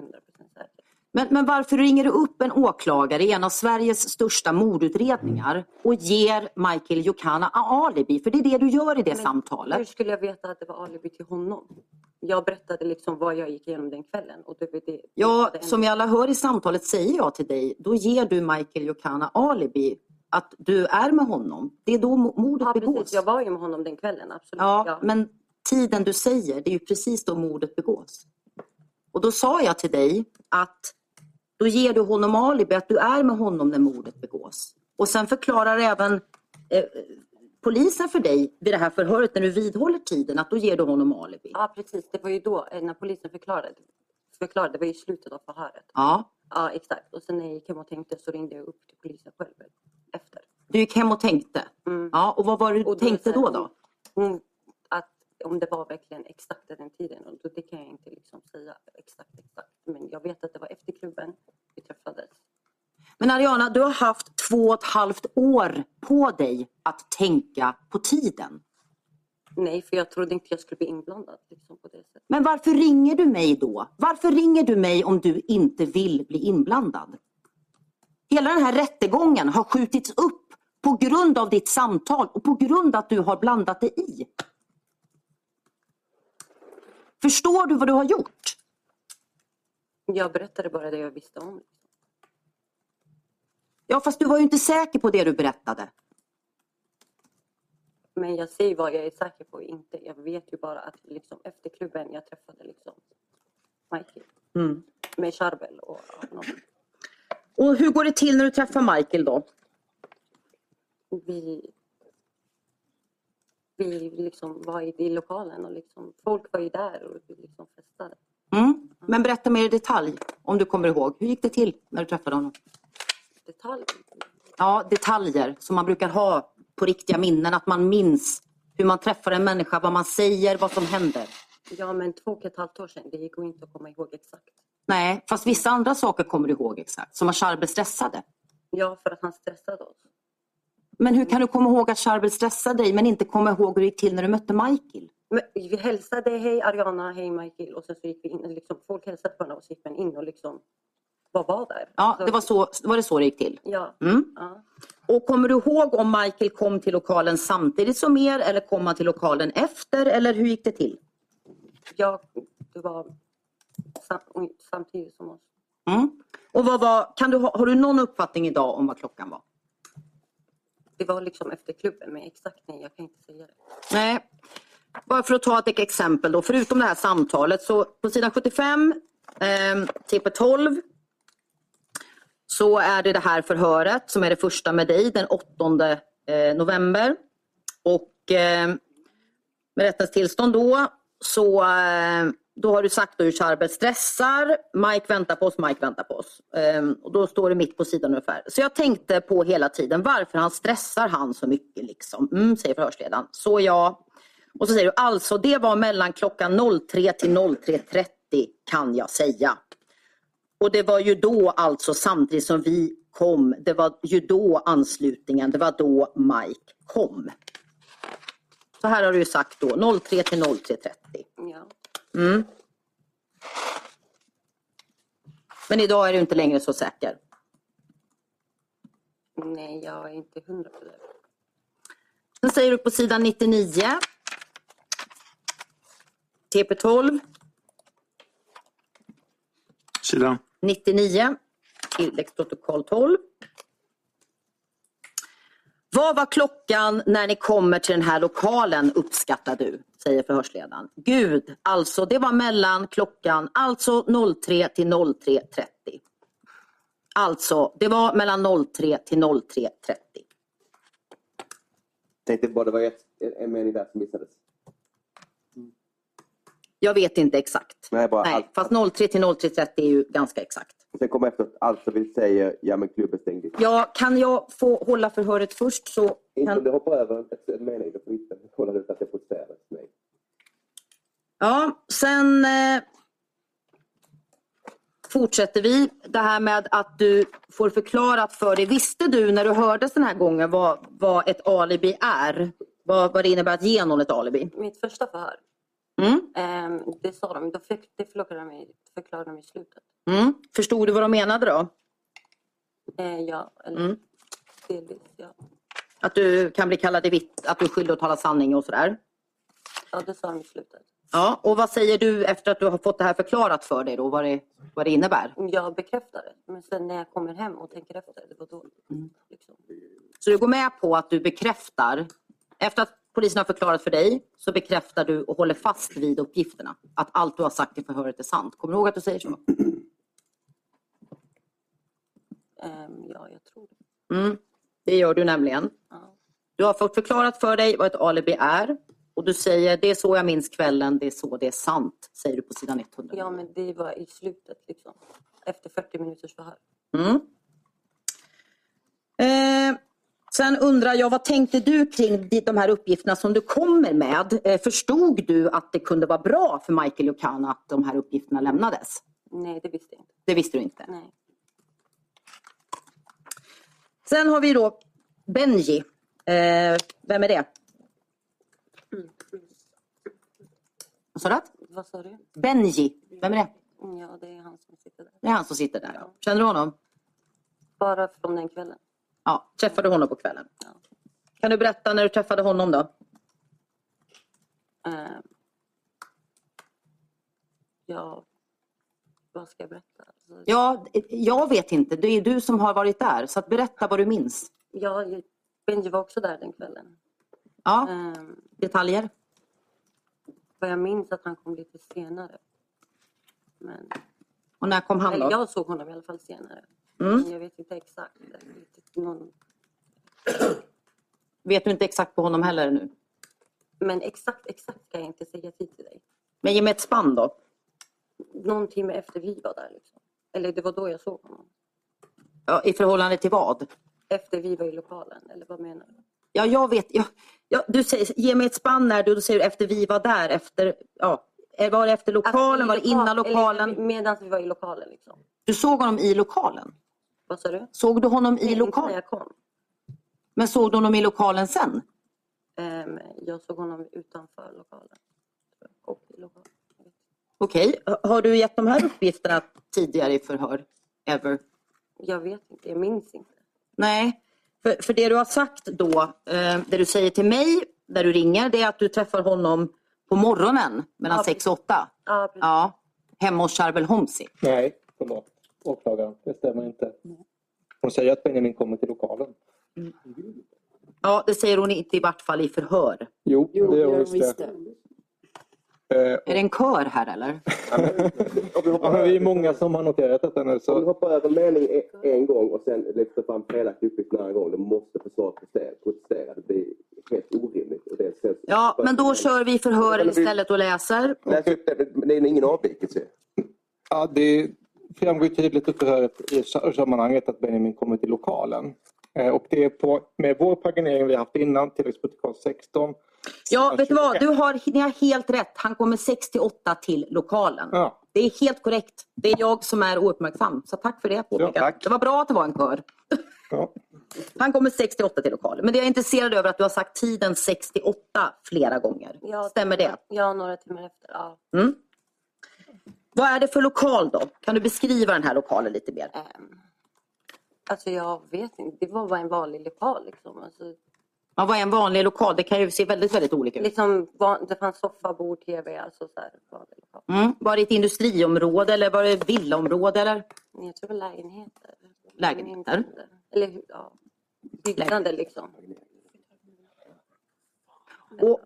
säker. Men, men varför ringer du upp en åklagare i en av Sveriges största mordutredningar och ger Michael Jokana alibi? För det är det du gör i det Men samtalet. Hur skulle jag veta att det var alibi till honom? Jag berättade liksom vad jag gick igenom den kvällen. Och det, var det, Ja, det som vi alla hör i samtalet säger jag till dig, då ger du Michael Jokana alibi att du är med honom. Det är då mo- mordet Ja, begås. precis. Jag var ju med honom den kvällen, absolut. Ja, men tiden du säger, det är ju precis då mordet begås. Och då sa jag till dig att då ger du honom alibi att du är med honom när mordet begås. Och sen förklarar även eh, polisen för dig vid det här förhöret när du vidhåller tiden att då ger du honom alibi. Ja, precis. Det var ju då eh, när polisen förklarade. förklarade det var ju slutet av förhöret. Ja, Ja, exakt. Och sen när jag gick hem och tänkte så ringde jag upp till polisen själv efter. du gick hem och tänkte. Mm. Ja, och vad var det du Och då tänkte då? då? Hon, att om det var verkligen exakt den tiden, och då, det kan jag inte liksom säga exakt, exakt. Men jag vet att det var efter klubben vi träffades. Men Ariana, du har haft två och ett halvt år på dig att tänka på tiden. Nej, för jag trodde inte jag skulle bli inblandad liksom, på det sättet. Men varför ringer du mig då? Varför ringer du mig om du inte vill bli inblandad? Hela den här rättegången har skjutits upp på grund av ditt samtal och på grund av att du har blandat dig i. Förstår du vad du har gjort? Jag berättade bara det jag visste om. Ja, fast du var ju inte säker på det du berättade. Men jag säger vad jag är säker på och inte. Jag vet ju bara att liksom, efter klubben jag träffade liksom, Michael Mm. med Charbel och ja, någon. Och hur går det till när du träffar Michael då? vi, vi liksom var i, lokalen och liksom, folk var ju där och vi liksom festade. Mm. Men berätta mer i detalj om du kommer ihåg. Hur gick det till när du träffade honom? Detalj. Ja, detaljer som man brukar ha på riktiga minnen. Att man minns hur man träffar en människa, vad man säger, vad som händer. Ja, men två och ett halvt år sedan, det gick inte att komma ihåg exakt. Nej, fast vissa andra saker kommer du ihåg exakt. Som att Charbel stressade. Ja, för att han stressade oss. Men hur kan du komma ihåg att Charbel stressade dig men inte komma ihåg hur det gick till när du mötte Michael? Men vi hälsade, hej Ariana, hej Michael och sen så gick vi in, liksom, folk hälsade på varandra och så gick man in och liksom bara var där. Ja, Så- det var, så, var det så det gick till. Ja, Mm. ja. Och kommer du ihåg om Michael kom till lokalen samtidigt som er eller kom han till lokalen efter eller hur gick det till? ja, det var samtidigt som oss. Mm. Och vad var, kan du ha, har du någon uppfattning idag om vad klockan var? Det var liksom efter klubben, men exakt nej, jag kan inte säga det. Nej. Bara för att ta ett exempel då, förutom det här samtalet så på sidan 75, eh, TP12 så är det det här förhöret som är det första med dig den 8 eh, november. Och eh, med rättens tillstånd då så eh, då har du sagt hur Charbel stressar. Mike väntar på oss, Mike väntar på oss. Ehm, och då står det mitt på sidan ungefär. Så jag tänkte på hela tiden varför han stressar han så mycket liksom. Mm, säger förhörsledaren. Så ja. Och så säger du alltså det var mellan klockan 03 till 03.30 kan jag säga. Och det var ju då alltså samtidigt som vi kom. Det var ju då anslutningen, det var då Mike kom. Så här har du ju sagt då 03 till 03.30. Ja. Mm. Men idag är du inte längre så säker. Nej, jag är inte hundra på det. Sen säger du på sidan 99. TP12 Sidan. 99. Tilläggsprotokoll 12. Vad var klockan när ni kommer till den här lokalen uppskattar du? Säger förhörsledaren. Gud, alltså det var mellan klockan alltså 03 till 03.30. Alltså, det var mellan 03 till 03.30. Tänkte bara det var ett, en mening där som missades. Jag vet inte exakt. Nej, bara Nej, allt. fast 03 till 03.30 är ju ganska exakt. Sen kommer efteråt, alltså vi säger, ja men klubben stängde. Ja, kan jag få hålla förhöret först så Inte om kan... du hoppar över en mening, då får vi inte kolla ut att det protesteras. Nej. Ja, sen eh, fortsätter vi. Det här med att du får förklarat för dig. Visste du när du hördes den här gången vad, vad ett alibi är? Vad, vad det innebär att ge någon ett alibi? Mitt första förhör, Mm? ehm, det sa de, då fick, det förklarade de, i- förklarade de i slutet. Mm? Förstod du vad de menade då? Eh, ja, eller Mm. delvis ja. Att du kan bli kallad i vitt, att du är skyldig att tala sanning och sådär? Ja, det sa de i slutet. Ja, och vad säger du efter att du har fått det här förklarat för dig då, vad det, vad det innebär? Jag bekräftar det, men sen när jag kommer hem och tänker efter, det var då. Mm. Liksom. Så du går med på att du bekräftar, efter att polisen har förklarat för dig, så bekräftar du och håller fast vid uppgifterna. Att allt du har sagt i förhöret är sant. Kommer du ihåg att du säger så? Ehm, ja, jag tror det. Mm, det gör du nämligen. Ja. Du har fått förklarat för dig vad ett alibi är. Och du säger, det är så jag minns kvällen, det är så det är sant. Säger du på sidan 100. ja, men det var i slutet liksom. Efter 40 minuters förhör. Mm. Eh, sen undrar jag, vad tänkte du kring de- här uppgifterna som du kommer med? Eh, förstod du att det kunde vara bra för Michael Jokana att de här uppgifterna lämnades? Nej, det visste jag inte. Det visste du inte. Nej. Sen har vi då Benji. Eh, vem är det? Vad sa du? Vad sa du? Benji. Vem är det? Ja, det är han som sitter där. Det är han som sitter där. ja. Känner du honom? Bara från den kvällen. Ja, träffade du honom på kvällen? Ja. Kan du berätta när du träffade honom då? Ehm. ja, vad ska jag berätta? Alltså, Ja, jag vet inte. Det är du som har varit där. Så berätta vad du minns. ja, Benji var också där den kvällen. Ja, Ehm, detaljer. Vad jag minns att han kom lite senare. Men, Och när kom han då? jag såg honom i alla fall senare. Mm. Men jag vet inte exakt. Lite någon, Vet du inte exakt på honom heller nu? men exakt, exakt kan jag inte säga tid till dig. Men ge mig ett spann då. Någon timme efter vi var där. Liksom. Eller det var då jag såg honom. Ja, I förhållande till vad? Efter vi var i lokalen, eller vad menar du? Ja, jag vet. Ja, ja, du säger, ge mig ett spann du då säger du efter vi var där. Efter, ja, var det efter lokalen? Var det innan lokalen? Medan vi var i lokalen. Liksom. Du såg honom i lokalen? Vad sa du? Såg du honom i lokalen? Men såg du honom i lokalen sen? Ehm, jag såg honom utanför lokalen. Och i lokalen. Okej. Har du gett de här uppgifterna tidigare i förhör? Ever? Jag vet inte, jag minns inte. Nej, för, för det du har sagt då, eh, det du säger till mig när du ringer, det är att du träffar honom på morgonen mellan Ja, 6 och 8. Ja, precis. Ja, hemma hos Charbel Homsi. Nej, förlåt. Åklagaren, det stämmer inte. Hon säger att Benjamin kommer till lokalen. Ja, det säger hon inte i vart fall i förhör. Jo, Jo, det gör hon visst Är det en kör här eller? Ja, men, om vi är många som har noterat detta nu. Om vi Så, hoppar över mening en gång och sen lyfter fram felaktig uppgift en annan gång, då måste försvaret protestera. Det blir helt orimligt. Och det känns- Ja, men då kör vi förhör istället och läser. Läs upp det, men det är ingen avvikelse. ja, det framgår tydligt i förhöret i sammanhanget att Benjamin kommer till lokalen. Eh, och det är på, med vår paginering vi har haft innan, tilläggsprotokoll 16. Ja, vet du vad? Du har, ni har helt rätt. Han kommer 6 till 8 till lokalen. Ja, Det är helt korrekt. Det är jag som är ouppmärksam. Så tack för det påpekandet. tack. Det var bra att det var en kör. ja. Han kommer 6 till 8 till lokalen. Men det jag är intresserad över att du har sagt tiden 6 till 8 flera gånger. Ja, Stämmer det? Ja, några timmar efter. Ja. Mm. Vad är det för lokal då? Kan du beskriva den här lokalen lite mer? Ehm, alltså jag vet inte. Det var bara en vanlig lokal. Liksom. Alltså, Ja, vad är en vanlig lokal? Det kan ju se väldigt, väldigt olika ut. liksom van, det fanns soffa, bord, tv. Alltså, så här, vanlig lokal. Mm. Var det ett industriområde eller var det ett villaområde? Eller? Jag tror det var lägenheter. Lägenheter? Eller hur- ja, byggnader liksom. Och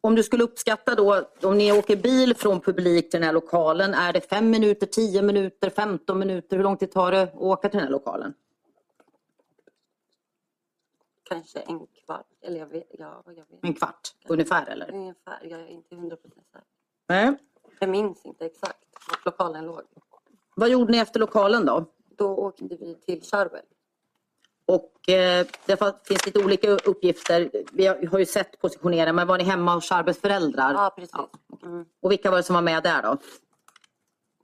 om du skulle uppskatta då, om ni åker bil från publik till den här lokalen, är det 5 minuter, 10 minuter, 15 minuter? Hur lång tid tar det att åka till den här lokalen? Kanske en kvart. Eller jag vet. Ja, jag vet. En kvart ungefär eller? Ungefär. Jag är inte hundra procent säker. Nej. Jag minns inte exakt vart lokalen låg. Vad gjorde ni efter lokalen då? Då åkte vi till Charbel. Och eh, det finns lite olika uppgifter. Vi har, har ju sett positionera, men var ni hemma hos Charbels föräldrar? Ja, precis. Ja. Mm. Och vilka var det som var med där då?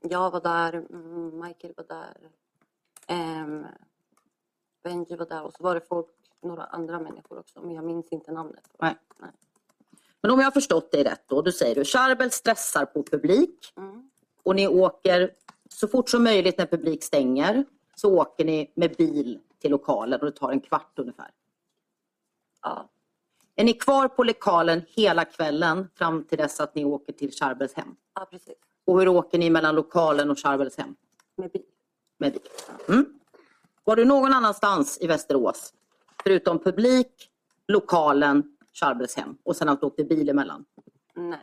Jag var där, mm, Michael var där, ehm, Benji var där och så var det folk, några andra människor också, men jag minns inte namnet. Nej. Men om jag har förstått dig rätt då, då säger du Charbel stressar på publik Mm. och ni åker så fort som möjligt när publik stänger så åker ni med bil till lokalen och det tar en kvart ungefär. Ja, Är ni kvar på lokalen hela kvällen fram till dess att ni åker till Charbels hem? ja, precis. Och hur åker ni mellan lokalen och Charbels hem? Med bil. Med bil. Mm. Var du någon annanstans i Västerås? Förutom publik, lokalen, Charbels hem och sen att du åkte bil emellan? Nej.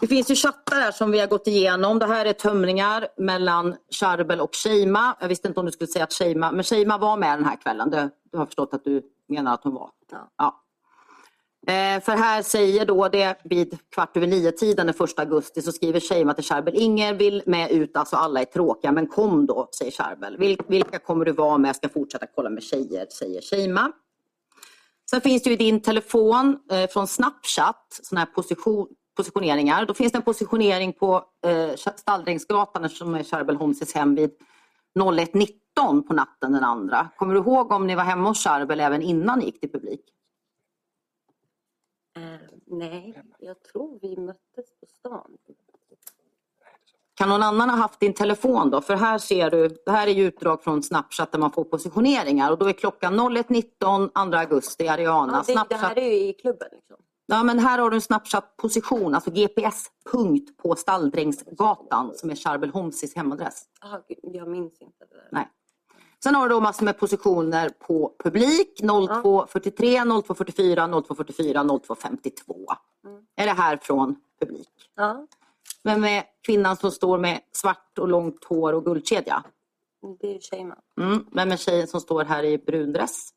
Det finns ju chattar här som vi har gått igenom. Det här är tömningar mellan Charbel och Sheima. Jag visste inte om du skulle säga att Sheima, men Sheima var med den här kvällen. Det, du har förstått att du menar att hon var. Ja. Eh, Eh, för här säger då det vid kvart över nio tiden den 1 augusti så skriver Sheima till Charbel. Ingen vill med ut, alltså alla är tråkiga, men kom då, säger Charbel. Vil, vilka kommer du vara med? Jag ska fortsätta kolla med tjejer, säger Sheima. Sen finns det ju i din telefon eh, från Snapchat såna här position, positioneringar. Då finns det en positionering på eh, Stallringsgatan som är Charbel Holmses hem vid 01.19 på natten den andra. Kommer du ihåg om ni var hemma hos Charbel även innan ni gick till publik? Eh, nej, jag tror vi möttes på stan. Kan någon annan ha haft din telefon då? För här ser du, det här är ju utdrag från Snapchat där man får positioneringar och då är klockan 01.19 2 augusti, Ariana. Ja, det, det Snapchat. här är ju i klubben. Liksom. Ja, men här har du en Snapchat-position, alltså GPS-punkt på Stalldrängsgatan som är Charbel Holmsis hemadress. Ah, jag minns inte det där. Nej. Sen har du då massor med positioner på publik, 0243, 0244, 0244, 0252. Mm. Är det här från publik? Ja, Vem är kvinnan som står med svart och långt hår och guldkedja? det är ju Sheima. Mm. Vem är tjejen som står här i brun dress?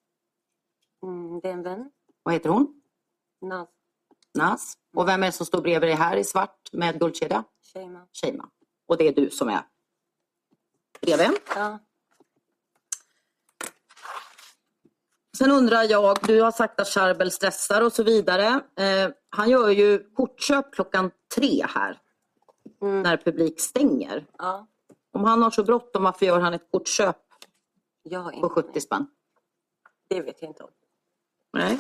Mm, det är en vän. Vad heter hon? Naz. Nas. Och vem är det som står bredvid dig här i svart med guldkedja? Sheima. Sheima. Och det är du som är bredvid. Ja. Sen undrar jag, du har sagt att Charbel stressar och så vidare. Eh, han gör ju kortköp klockan tre här Mm. när publik stänger. ja. Om han har så bråttom, varför gör han ett kortköp på inte 70 spänn? Det vet jag inte om. Nej.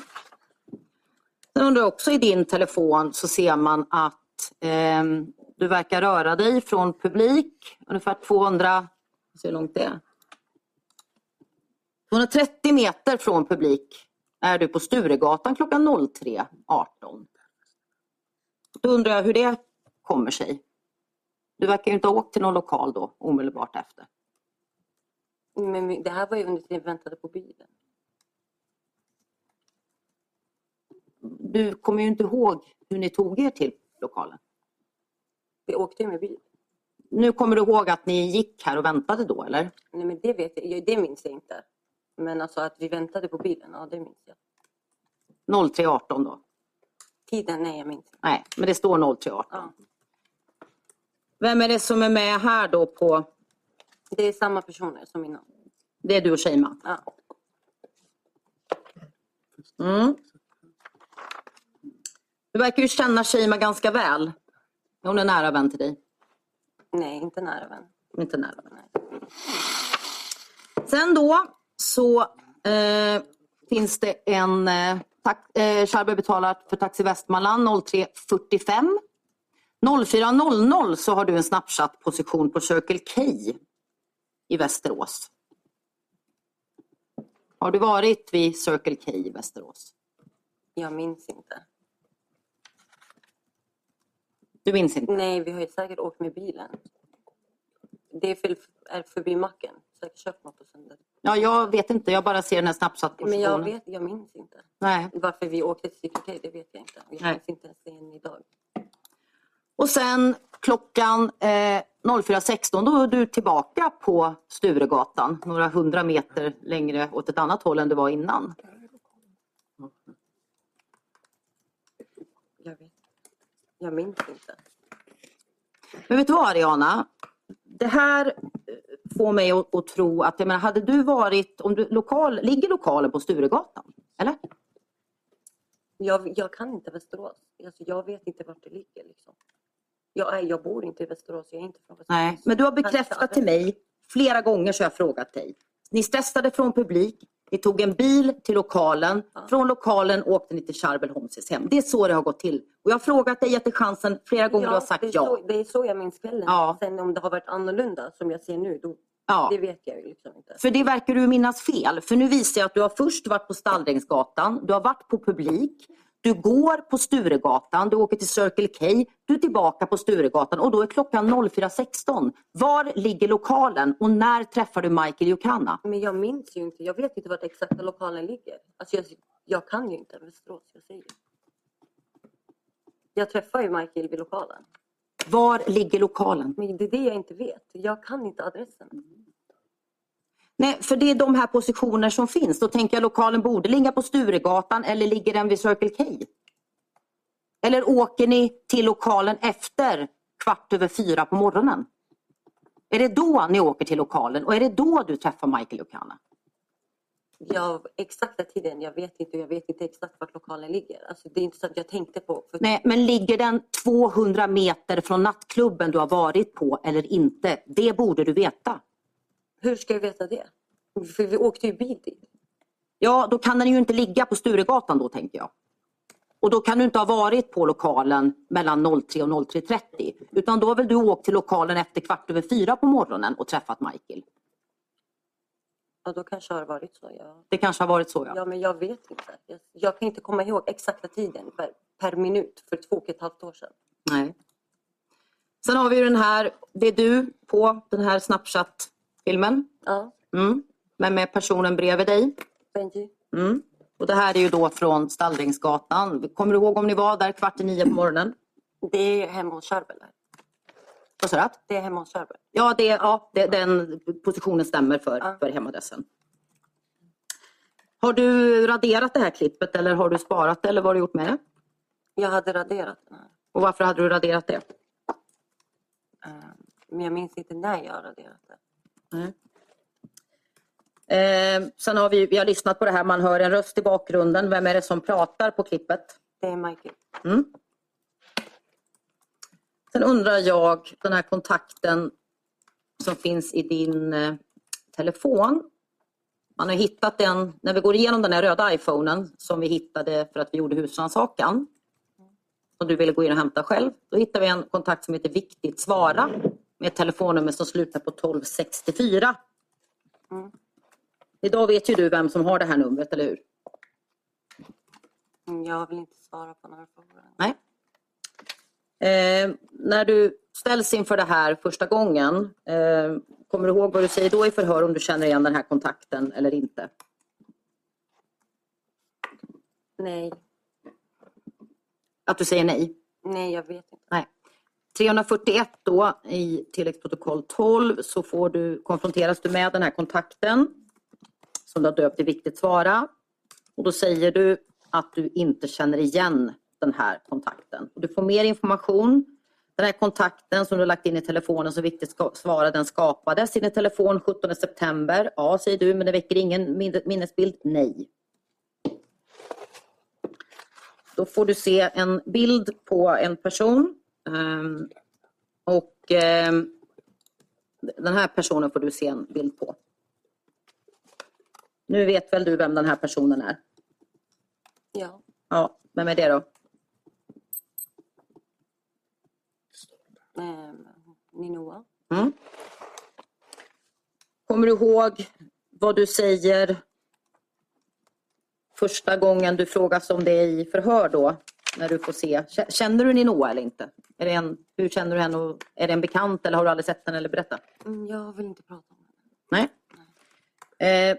Sen undrar jag också i din telefon så ser man att ehm, du verkar röra dig från publik ungefär 200, hur långt det är? 230 meter från publik är du på Sturegatan klockan 03.18. Då undrar jag hur det kommer sig. Du verkar ju inte ha åkt till någon lokal då omedelbart efter. Men det här var ju under tiden vi väntade på bilen. du kommer ju inte ihåg hur ni tog er till lokalen. Vi åkte ju med bil. Nu kommer du ihåg att ni gick här och väntade då, eller? Nej, men det vet jag. Det minns jag inte. Men alltså att vi väntade på bilen, ja det minns jag. 03.18 då? Tiden, nej jag minns inte. Nej, men det står 03.18. Ja. Vem är det som är med här då på... Det är samma personer som innan. Det är du och Sheima? Ja. Mm. Du verkar ju känna Sheima ganska väl. Hon är nära vän till dig. Nej, inte nära vän. Inte nära vän. Nej. Sen då så eh, finns det en... Eh, tak, eh, betalar för Taxi Västmanland 03.45. 04.00 så har du en Snapchat-position på Circle K i Västerås. Har du varit vid Circle K i Västerås? Jag minns inte. Du minns inte? Nej, vi har ju säkert åkt med bilen. Det är, för, är förbi macken. Säkert köpt något och sen... Ja, jag vet inte. Jag bara ser den här Snapchat-positionen. Men jag vet, jag minns inte. Nej. Varför vi åkte till Circle K, det vet jag inte. Jag Nej. minns inte ens det idag. Och sen klockan eh, 04.16 då är du tillbaka på Sturegatan. Några hundra meter längre åt ett annat håll än du var innan. Jag vet. Jag minns inte. Men vet du vad Ariana? Det här får mig att, att tro att, jag menar, hade du varit, om du, lokal, ligger lokalen på Sturegatan? Eller? Jag, jag kan inte Västerås. Alltså, jag vet inte vart det ligger. Liksom. Jag, är, jag bor inte i Västerås. Jag är inte från Västerås. Nej, men du har bekräftat till mig flera gånger så har jag frågat dig. Ni stressade från publik, ni tog en bil till lokalen, Ja. från lokalen åkte ni till Charbel Holmses hem. Det är så det har gått till. Och jag har frågat dig, gett dig chansen flera gånger, du har sagt det ja. Så, det är så jag minns kvällen. Ja. Sen om det har varit annorlunda som jag ser nu, då, ja. det vet jag ju liksom inte. För det verkar du minnas fel. För nu visar jag att du har först varit på Stallrängsgatan, du har varit på publik, du går på Sturegatan, du åker till Circle K, du är tillbaka på Sturegatan och då är klockan 04.16. Var ligger lokalen och när träffar du Michael Jokana? Men jag minns ju inte. Jag vet inte vart exakta lokalen ligger. Alltså jag, jag kan ju inte Västerås. Jag säger. Jag träffar ju Michael vid lokalen. Var ligger lokalen? Men det är det jag inte vet. Jag kan inte adressen. Nej, för det är de här positioner som finns. Då tänker jag lokalen borde ligga på Sturegatan eller ligger den vid Circle K? Eller åker ni till lokalen efter kvart över fyra på morgonen? Är det då ni åker till lokalen och är det då du träffar Michael Jokana? Jag, exakta tiden, jag vet inte. Jag vet inte exakt vart lokalen ligger. Alltså det är inte så att jag tänkte på. För Nej, men ligger den 200 meter från nattklubben du har varit på eller inte? Det borde du veta. Hur ska jag veta det? För vi åkte ju bil dit. Ja, då kan den ju inte ligga på Sturegatan då tänker jag. Och då kan du inte ha varit på lokalen mellan 03 och 03.30. Utan då har väl du åkt till lokalen efter kvart över fyra på morgonen och träffat Michael. Ja, då kanske det har varit så. Ja. Det kanske har varit så ja. ja, men jag vet inte. Jag, jag kan inte komma ihåg exakta tiden per, per minut för två och ett halvt år sedan. Nej. Sen har vi ju den här, det är du på den här Snapchat-filmen. Ja, Mm. Men med personen bredvid dig. Benji. Mm. Och det här är ju då från Stallringsgatan. Kommer du ihåg om ni var där kvart i nio på morgonen? Det är hemma hos Charbel. Vad sa du? Det är hemma hos Charbel. Ja, det, ja det, den positionen stämmer för, Ja. för hemadressen. Har du raderat det här klippet eller har du sparat det eller vad har du gjort med det? Jag hade raderat den här. Och varför hade du raderat det? Eh, Men jag minns inte när jag raderat det. Eh, sen har vi, vi har lyssnat på det här, man hör en röst i bakgrunden. Vem är det som pratar på klippet? Det är Michael. Mm. Sen undrar jag, den här kontakten som finns i din eh, telefon. Man har hittat den, när vi går igenom den här röda iPhonen som vi hittade för att vi gjorde husrannsakan. Som du ville gå in och hämta själv. Då hittar vi en kontakt som heter Viktigt svara med ett telefonnummer som slutar på 1264. Mm. Idag vet ju du vem som har det här numret, eller hur? Mm, Jag vill inte svara på några frågor. Nej. Eh, när du ställs inför det här första gången, eh, kommer du ihåg vad du säger då i förhör om du känner igen den här kontakten eller inte? Nej. Att du säger nej? Nej, jag vet inte. Nej. 341 då i tilläggsprotokoll 12 så får du, konfronteras du med den här kontakten som du har döpt till viktigt svara. Och då säger du att du inte känner igen den här kontakten. Du får mer information. Den här kontakten som du har lagt in i telefonen som viktigt ska- svara den skapades i din telefon 17 september. Ja, säger du, men det väcker ingen min- minnesbild? Nej. Då får du se en bild på en person. ehm, och ehm, den här personen får du se en bild på. Nu vet väl du vem den här personen är? Ja. Ja, vem är det då? Ehm, Ninoa. Mm. Kommer du ihåg vad du säger första gången du frågas om det i förhör då? När du får se. Känner du Ninoa eller inte? Är det en, hur känner du henne? och- Är det en bekant eller har du aldrig sett henne eller berätta? Mm, Jag vill inte prata om det. Nej. Eh,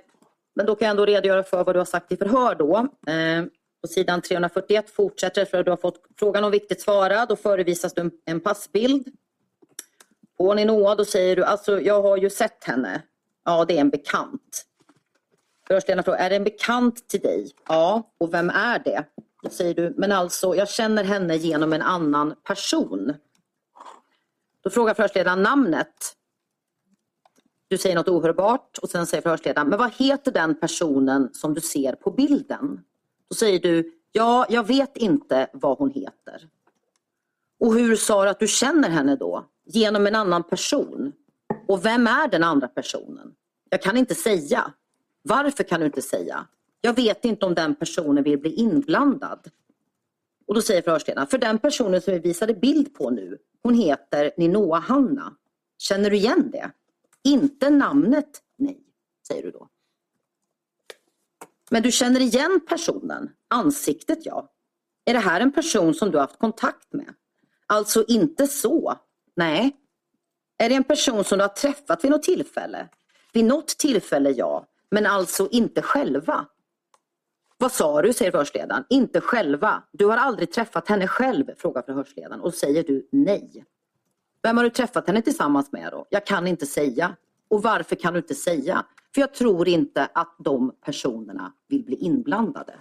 men då kan jag ändå redogöra för vad du har sagt i förhör då. Eh, på sidan 341 fortsätter det för att du har fått frågan om viktigt svara. Då förevisas du en, passbild. På Ninoa då säger du alltså jag har ju sett henne. Ja det är en bekant. Förhörsledaren frågar är det en bekant till dig? Ja och vem är det? Då säger du men alltså jag känner henne genom en annan person. Då frågar förhörsledaren namnet. Du säger något ohörbart och sen säger förhörsledaren, men vad heter den personen som du ser på bilden? Då säger du, ja, jag vet inte vad hon heter. Och hur sa du att du känner henne då? Genom en annan person. Och vem är den andra personen? Jag kan inte säga. Varför kan du inte säga? Jag vet inte om den personen vill bli inblandad. Och då säger förhörsledaren, för den personen som vi visade bild på nu, hon heter Ninoa Hanna. Känner du igen det? Inte namnet, nej, säger du då. Men du känner igen personen, ansiktet ja. Är det här en person som du har haft kontakt med? Alltså inte så, nej. Är det en person som du har träffat vid något tillfälle? Vid något tillfälle ja, men alltså inte själva. Vad sa du, säger förhörsledaren. Inte själva. Du har aldrig träffat henne själv, frågar förhörsledaren och säger du nej. Vem har du träffat henne tillsammans med då? Jag kan inte säga. Och varför kan du inte säga? För jag tror inte att de personerna vill bli inblandade.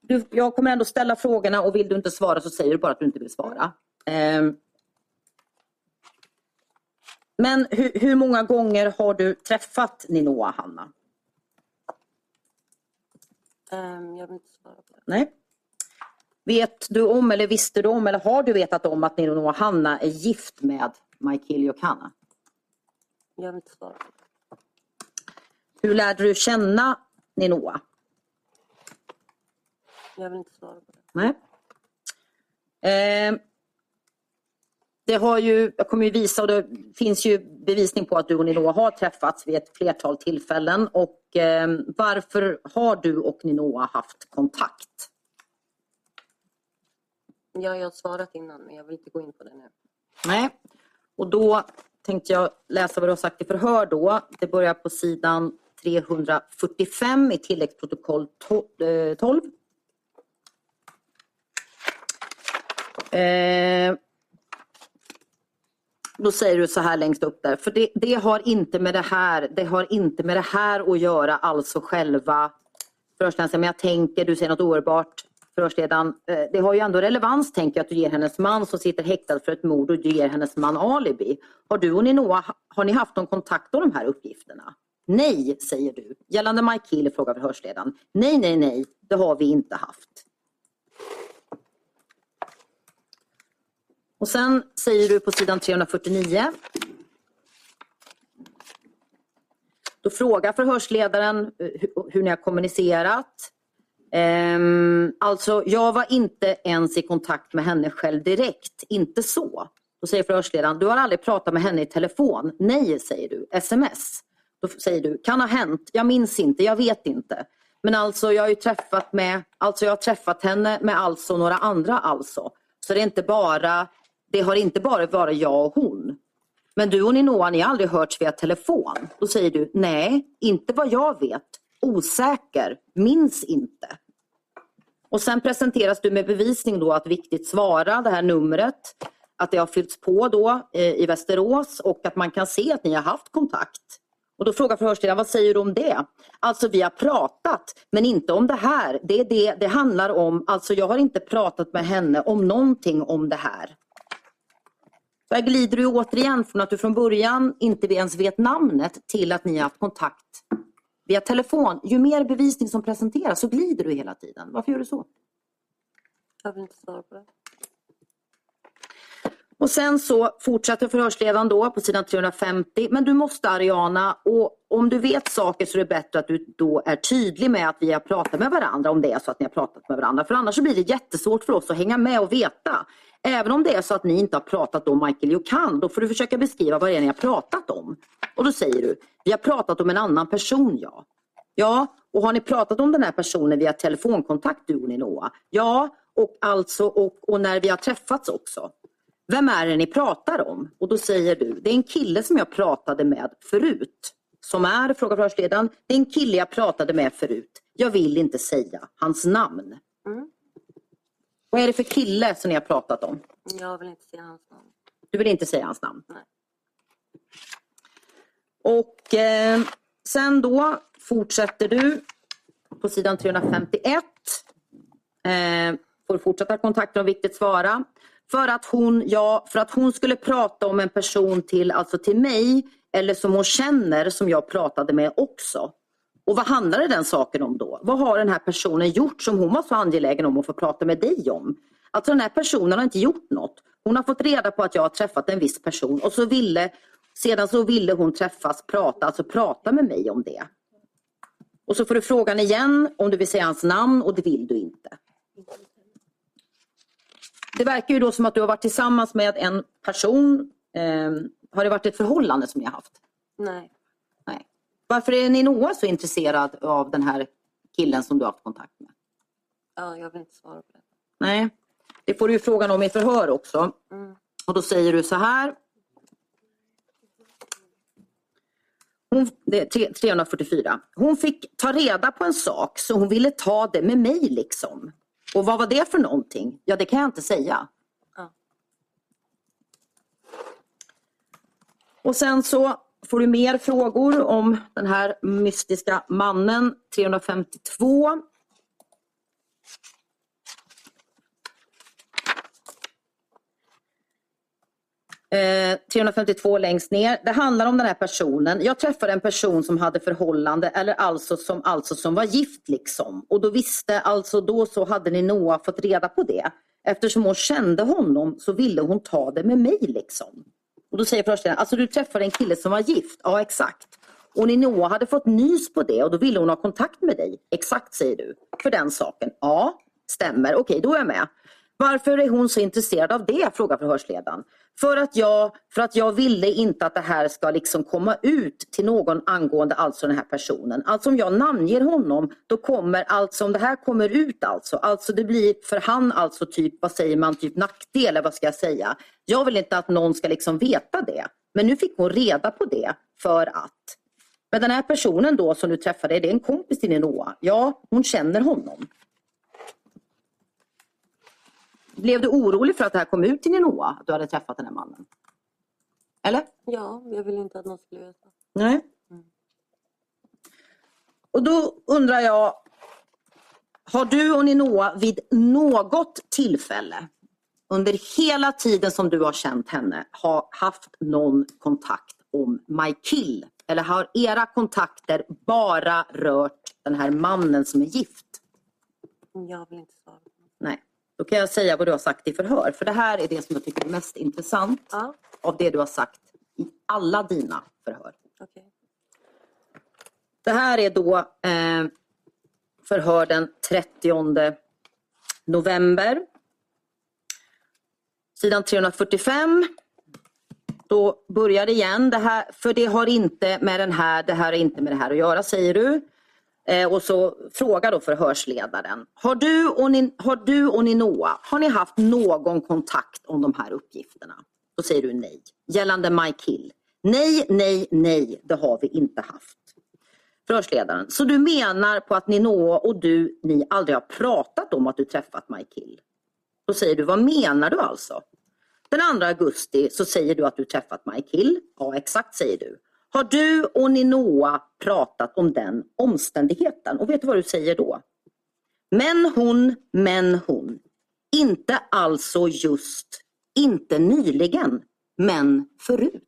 Du, jag kommer ändå ställa frågorna och vill du inte svara så säger du bara att du inte vill svara. Ehm. Men hur, hur många gånger har du träffat Ninoa, Hanna? Ehm, Jag vill inte svara på det. Nej. Vet du om eller visste du om eller har du vetat om att Ninoa Hanna är gift med Michael Jokana? Jag vill inte svara. Hur lärde du känna Ninoa? Jag vill inte svara på det. Nej. Eh, det har ju, jag kommer ju visa och det finns ju bevisning på att du och Ninoa har träffats vid ett flertal tillfällen. Och eh, varför har du och Ninoa haft kontakt? Ja, jag har svarat innan men jag vill inte gå in på det nu. Nej. Och då tänkte jag läsa vad du har sagt i förhör då. Det börjar på sidan 345 i tilläggsprotokoll 12. Eh, eh, då säger du så här längst upp där, för det, det har inte med det här, det har inte med det här att göra, alltså själva förhörsledaren men jag tänker, du säger något oerhört Förhörsledaren, eh, det har ju ändå relevans tänker jag att du ger hennes man som sitter häktad för ett mord och du ger hennes man alibi. Har du och Ninoa, har ni haft någon kontakt om de här uppgifterna? Nej, säger du. Gällande Mike Hill frågar förhörsledaren. Nej, nej, nej, det har vi inte haft. Och sen säger du på sidan 349. Då frågar förhörsledaren eh, hur ni har kommunicerat. Um, alltså, jag var inte ens i kontakt med henne själv direkt. Inte så. Då säger förhörsledaren, du har aldrig pratat med henne i telefon. Nej, säger du. Sms. Då säger du, kan ha hänt. Jag minns inte, jag vet inte. Men alltså, jag har ju träffat med, alltså jag har träffat henne med alltså några andra alltså. Så det är inte bara, det har inte bara varit jag och hon. Men du och Ninoa, ni har aldrig hörts via telefon. Då säger du, nej, inte vad jag vet osäker, minns inte. Och sen presenteras du med bevisning då att viktigt svara, det här numret, att det har fyllts på då eh, i Västerås och att man kan se att ni har haft kontakt. Och då frågar förhörsledaren, vad säger du om det? Alltså vi har pratat, men inte om det här. Det är det det handlar om. Alltså jag har inte pratat med henne om någonting om det här. Där glider du återigen från att du från början inte ens vet namnet till att ni har haft kontakt via telefon. Ju mer bevisning som presenteras så glider du hela tiden. Varför gör du så? Jag vill inte svara på det. Och sen så fortsätter förhörsledaren då på sidan 350. Men du måste Ariana, och om du vet saker så är det bättre att du då är tydlig med att vi har pratat med varandra om det är så att ni har pratat med varandra. För annars så blir det jättesvårt för oss att hänga med och veta. Även om det är så att ni inte har pratat om Michael Jokan, då får du försöka beskriva vad det är ni har pratat om. Och då säger du, vi har pratat om en annan person ja. Ja, och har ni pratat om den här personen via telefonkontakt du och Ninoa? Ja, och alltså och, och när vi har träffats också. Vem är det ni pratar om? Och då säger du, det är en kille som jag pratade med förut. Som är, frågar förhörsledaren, det är en kille jag pratade med förut. Jag vill inte säga hans namn. Mm. Vad är det för kille som ni har pratat om? Jag vill inte säga hans namn. Du vill inte säga hans namn? Nej. Och eh, sen då fortsätter du på sidan 351. Eh, får fortsätta kontakter om viktigt svara. För att, hon, ja, för att hon skulle prata om en person till, alltså till mig eller som hon känner som jag pratade med också. Och vad handlade den saken om då? Vad har den här personen gjort som hon var så angelägen om att få prata med dig om? Alltså den här personen har inte gjort något. Hon har fått reda på att jag har träffat en viss person och så ville, sedan så ville hon träffas, prata, alltså prata med mig om det. Och så får du frågan igen om du vill säga hans namn och det vill du inte. Det verkar ju då som att du har varit tillsammans med en person. Eh, har det varit ett förhållande som ni har haft? Nej. Varför är Ninoa så intresserad av den här killen som du har haft kontakt med? Ja, jag vill inte svara på det. Nej, det får du ju frågan om i förhör också. Mm. Och då säger du så här. Hon, det är tre- 344. Hon fick ta reda på en sak så hon ville ta det med mig liksom. Och vad var det för någonting? Ja, det kan jag inte säga. Ja. Och sen så får du mer frågor om den här mystiska mannen 352. Eh, 352 längst ner. Det handlar om den här personen. Jag träffade en person som hade förhållande eller alltså som, alltså som var gift liksom. Och då visste, alltså då så hade ni Noah fått reda på det. Eftersom hon kände honom så ville hon ta det med mig liksom. Och då säger förhörsledaren, alltså du träffade en kille som var gift? Ja exakt. Och Ninoa hade fått nys på det och då ville hon ha kontakt med dig. Exakt säger du. För den saken. Ja, stämmer. Okej, då är jag med. Varför är hon så intresserad av det? frågar förhörsledaren. För att jag, för att jag ville inte att det här ska liksom komma ut till någon angående alltså den här personen. Alltså om jag namnger honom då kommer alltså om det här kommer ut alltså. Alltså det blir för han alltså typ, vad säger man, typ nackdel eller vad ska jag säga. Jag vill inte att någon ska liksom veta det. Men nu fick hon reda på det för att. Men den här personen då som du träffade, är det en kompis till din Noah? Ja, hon känner honom. Blev du orolig för att det här kom ut till Ninoa, att du hade träffat den här mannen? Eller? Ja, jag vill inte att någon skulle veta. Nej. Och då undrar jag, har du och Ninoa vid något tillfälle under hela tiden som du har känt henne har haft någon kontakt om Michael? Eller har era kontakter bara rört den här mannen som är gift? Jag vill inte svara. Då kan jag säga vad du har sagt i förhör. För det här är det som jag tycker är mest intressant Ja, av det du har sagt i alla dina förhör. okej. Det här är då eh, förhör den 30 november. Sidan 345. Då börjar det igen. Det här, för det har inte med den här, det här har inte med det här att göra säger du. Eh, och så frågar då förhörsledaren. Har du, och ni, har du och Ninoa, har ni haft någon kontakt om de här uppgifterna? Då säger du nej. Gällande Mike Hill. Nej, nej, nej, det har vi inte haft. Förhörsledaren. Så du menar på att Ninoa och du, ni aldrig har pratat om att du träffat Mike Hill? Då säger du, vad menar du alltså? Den 2 augusti så säger du att du träffat Mike Hill. Ja, exakt säger du. Har du och Ninoa pratat om den omständigheten? Och vet du vad du säger då? Men hon, men hon. Inte alltså just, inte nyligen, men förut.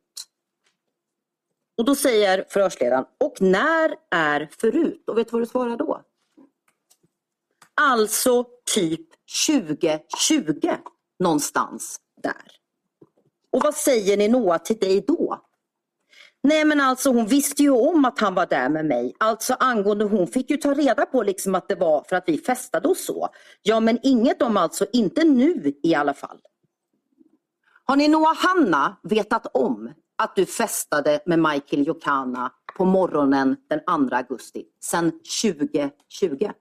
Och då säger förhörsledaren, och när är förut? Och vet du vad du svarar då? Alltså typ 2020, någonstans där. Och vad säger Ninoa till dig då? Nej men alltså hon visste ju om att han var där med mig. Alltså angående hon fick ju ta reda på liksom att det var för att vi festade och så. Ja men inget om alltså, inte nu i alla fall. Har ni Noah Hanna vetat om att du festade med Michael Jokana på morgonen den 2 augusti sedan 2020?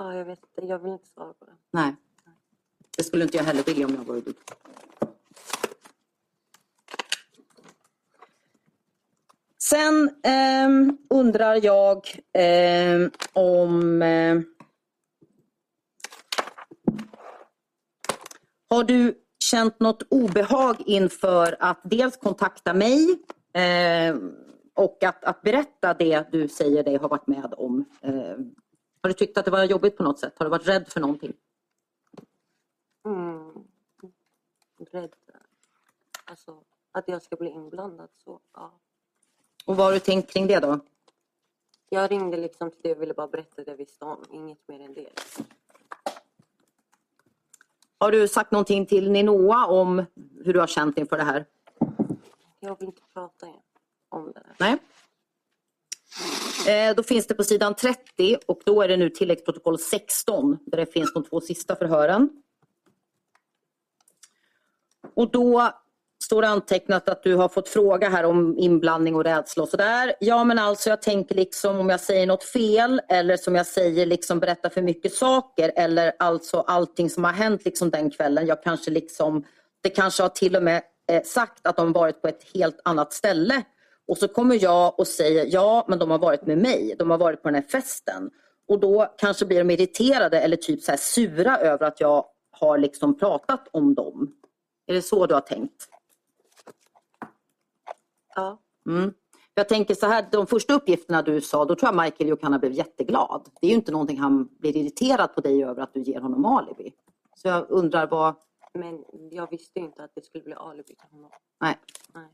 Ja, jag vet inte. Jag vill inte svara på det. Nej. Det skulle inte jag heller vilja om jag vore du. Sen eh, undrar jag eh, om... Eh, har du känt något obehag inför att dels kontakta mig eh, och att, att berätta det du säger dig ha varit med om? Ehm, har du tyckt att det var jobbigt på något sätt? Har du varit rädd för någonting? Mm. Rädd. Alltså, att jag ska bli inblandad. Så, ja. Och vad har du tänkt kring det då? Jag ringde liksom till det och ville bara berätta det jag visste om. Inget mer än det. Har du sagt någonting till Ninoa om hur du har känt inför det här? Jag vill inte prata om det. Nej. Eh, då finns det på sidan 30 och då är det nu tilläggsprotokoll 16 där det finns de två sista förhören. Och då står det antecknat att du har fått fråga här om inblandning och rädsla och sådär. Ja men alltså jag tänker liksom om jag säger något fel eller som jag säger liksom berättar för mycket saker eller alltså allting som har hänt liksom den kvällen. Jag kanske liksom, det kanske har till och med eh, sagt att de varit på ett helt annat ställe och så kommer jag och säger ja, men de har varit med mig. De har varit på den här festen. Och då kanske blir de irriterade eller typ så här sura över att jag har liksom pratat om dem. Är det så du har tänkt? Ja. Mm. Jag tänker så här, de första uppgifterna du sa, då tror jag Michael Jokana blev jätteglad. Det är ju inte någonting han blir irriterad på dig över att du ger honom alibi. Så jag undrar vad... Men jag visste inte att det skulle bli alibi till honom. Nej. Nej.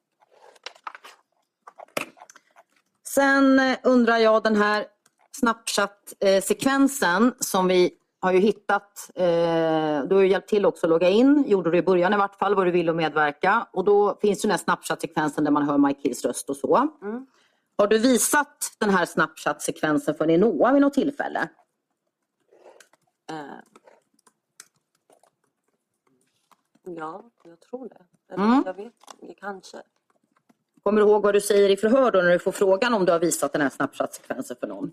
Sen eh, undrar jag den här Snapchat-sekvensen som vi har ju hittat. Eh, du har ju hjälpt till också att logga in, gjorde du i början i vart fall, vad du ville och medverka. Och då finns ju den här Snapchat-sekvensen där man hör Mike Hills röst och så. Mm. Har du visat den här Snapchat-sekvensen för Ninoa vid något tillfälle? Eh. Ja, jag tror det. Eller, Mm. Jag vet kanske. Kommer du ihåg vad du säger i förhör då när du får frågan om du har visat den här Snapchat-sekvensen för någon?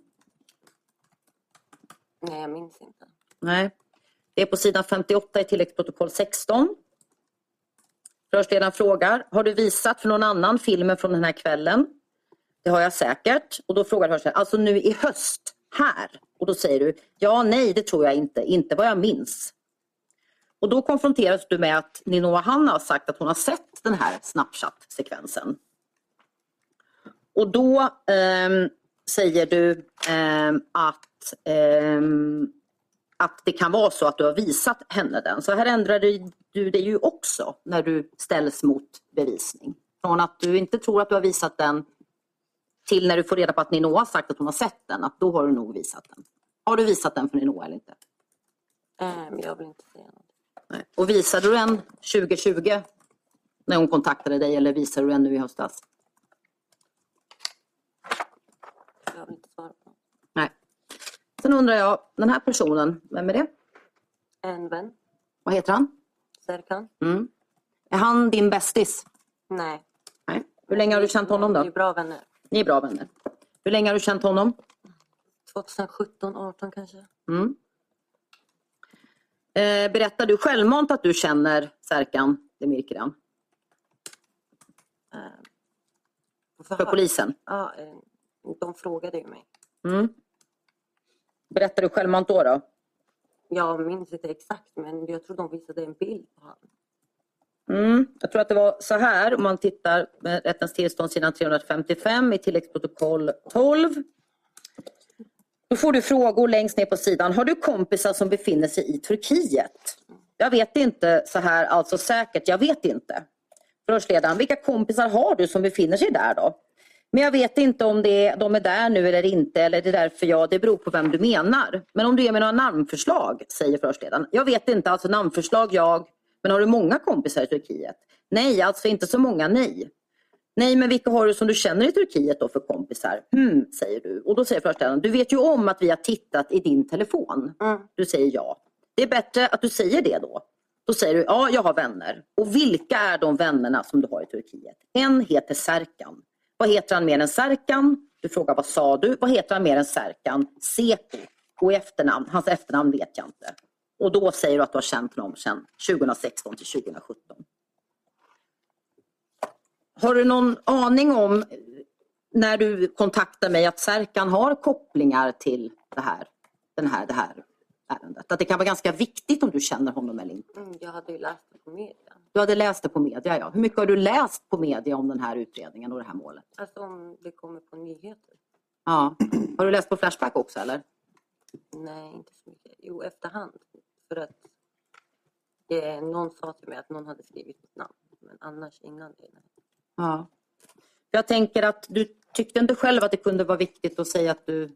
Nej, jag minns inte. Nej. Det är på sidan 58 i tilläggsprotokoll 16. Förhörsledaren frågar, har du visat för någon annan filmen från den här kvällen? Det har jag säkert. Och då frågar förhörsledaren, alltså nu i höst, här? Och då säger du, ja nej det tror jag inte, inte vad jag minns. Och då konfronteras du med att Ninoa Hanna har sagt att hon har sett den här Snapchat-sekvensen. Och då ehm, säger du ehm, att, ehm, att det kan vara så att du har visat henne den. Så här ändrar du, det ju också när du ställs mot bevisning. Från att du inte tror att du har visat den till när du får reda på att Ninoa har sagt att hon har sett den, att då har du nog visat den. Har du visat den för Ninoa eller inte? Eh, men jag vill inte säga något. Nej. Och visade du den 2020 när hon kontaktade dig eller visade du den nu i höstas? Jag vill inte svara på något. Nej. Sen undrar jag, den här personen, vem är det? En vän, Vad heter han? Serkan? Mm. Är han din bästis? Nej. Nej. Hur länge har du känt honom Vi är då? bra vänner. Ni är bra vänner. Hur länge har du känt honom? 2017, 18 kanske. Mm. Eh, berättar du självmant att du känner Serkan Demirkiran Eh, för förhör. polisen? Ja, eh, de frågade ju mig. Mm. Berättar du självmant då? då? Jag minns inte exakt men jag tror de visade en bild på honom. Mm. Jag tror att det var så här om man tittar med rättens tillstånd sidan 355 i tilläggsprotokoll 12. Då får du frågor längst ner på sidan. Har du kompisar som befinner sig i Turkiet? Jag vet inte så här alltså säkert. Jag vet inte. Förhörsledaren, vilka kompisar har du som befinner sig där då? Men jag vet inte om det är, de är där nu eller inte eller det är därför jag, det beror på vem du menar. Men om du ger mig några namnförslag, säger förhörsledaren. Jag vet inte, alltså namnförslag jag, men har du många kompisar i Turkiet? Nej, alltså inte så många, nej. Nej, men vilka har du som du känner i Turkiet då för kompisar? Hmm, säger du. Och då säger förhörsledaren, du vet ju om att vi har tittat i din telefon. Mm. Du säger ja. Det är bättre att du säger det då. Då säger du, ja jag har vänner. Och vilka är de vännerna som du har i Turkiet? En heter Serkan. Vad heter han mer än Serkan? Du frågar, vad sa du? Vad heter han mer än Serkan? Seko. Och i efternamn, hans efternamn vet jag inte. Och då säger du att du har känt honom sedan 2016 till 2017. Har du någon aning om när du kontaktar mig att Serkan har kopplingar till det här, den här, det här ärendet? Att det kan vara ganska viktigt om du känner honom eller inte? Mm, jag hade ju läst det på media. Du hade läst det på media, ja. Hur mycket har du läst på media om den här utredningen och det här målet? Alltså om det kommer på nyheter. Ja. Har du läst på Flashback också eller? Nej, inte så mycket. Jo, efterhand. För att eh, någon sa till mig att någon hade skrivit mitt namn. Men annars innan det. Nej. Ja. Jag tänker att du tyckte inte själv att det kunde vara viktigt att säga att du,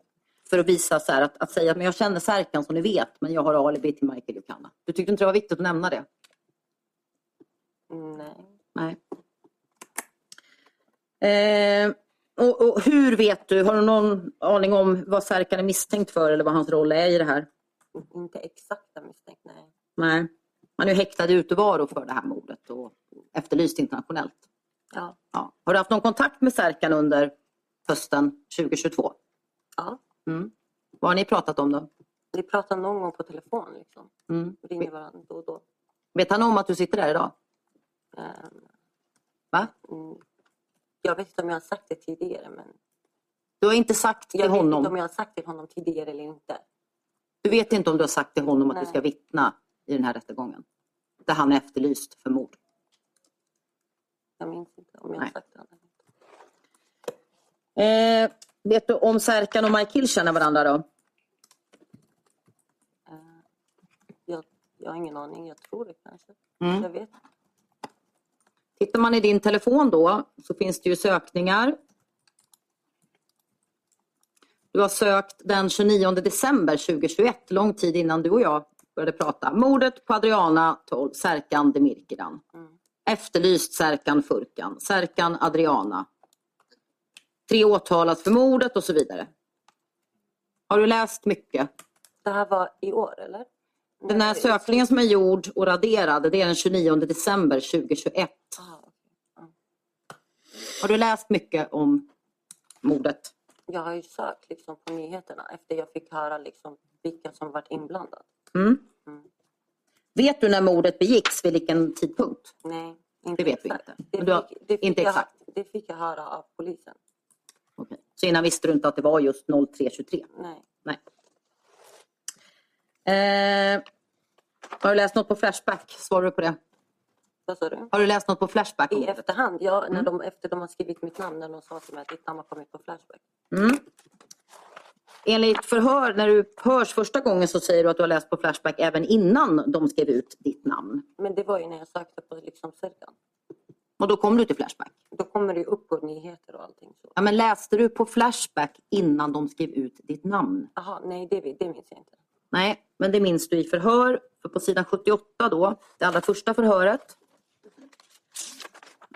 för att visa så här, att, att säga att men jag känner Serkan som ni vet, men jag har alibi till Michael Buchanan. Du tyckte inte det var viktigt att nämna det? Mm, Nej. Nej. Eh, och, och hur vet du, har du någon aning om vad Serkan är misstänkt för eller vad hans roll är i det här? Inte exakta misstänkt, nej. Nej. Man är ju häktad i utevaro för det här mordet och efterlyst internationellt. Ja. Ja. Har du haft någon kontakt med Serkan under hösten 2022? ja. Mm. Vad har ni pratat om då? Vi pratar någon gång på telefon liksom. Mm. Ringer varandra då och då. Vet han om att du sitter där idag? Ehm, Va? mm, jag vet inte om jag har sagt det tidigare men Du har inte sagt till jag vet honom, inte om jag har sagt till honom tidigare eller inte. du vet inte om du har sagt till honom att du Nej. ska vittna i den här rättegången? Där han är efterlyst för mord. Jag minns inte om jag Nej. har sagt det. Eh, vet du om Serkan och Michael känner varandra då? Ehm, jag, jag har ingen aning. Jag tror det kanske. Mm. Jag vet. Tittar man i din telefon då så finns det ju sökningar. Du har sökt den 29 december 2021, lång tid innan du och jag började prata. Mordet på Adriana 12, Serkan Demirkiran. Mm. Efterlyst Serkan Furkan, Serkan Adriana. Tre åtalas för mordet och så vidare. Har du läst mycket? Det här var i år eller? Den här Nej, sökningen som är gjord och raderad, det är den 29 december 2021. Ah. Har du läst mycket om mordet? Jag har ju sökt liksom på nyheterna efter jag fick höra liksom vilka som varit inblandade. Mm. Mm. Vet du när mordet begicks, vid vilken tidpunkt? Nej, inte Det vet vi exakt. inte. Det fick, det, fick inte jag, exakt. det fick jag höra av polisen. Okej. Så innan visste du inte att det var just 03.23? Nej. Nej. Eh, har du läst något på Flashback? Svarar du på det? Vad sa du? Har du läst något på Flashback? I efterhand, ja, när Mm. de, efter de har skrivit mitt namn, när de sa till mig att ditt namn har kommit på Flashback. Mm. Enligt förhör, när du hörs första gången så säger du att du har läst på Flashback även innan de skrev ut ditt namn. Men det var ju när jag sökte på liksom Serkan. Och då kom du till Flashback. Då kommer det ju upp på nyheter och allting. Så. Ja, men läste du på Flashback innan de skrev ut ditt namn? Jaha, nej det, det minns jag inte. Nej, men det minns du i förhör. För på sidan 78 då, det allra första förhöret.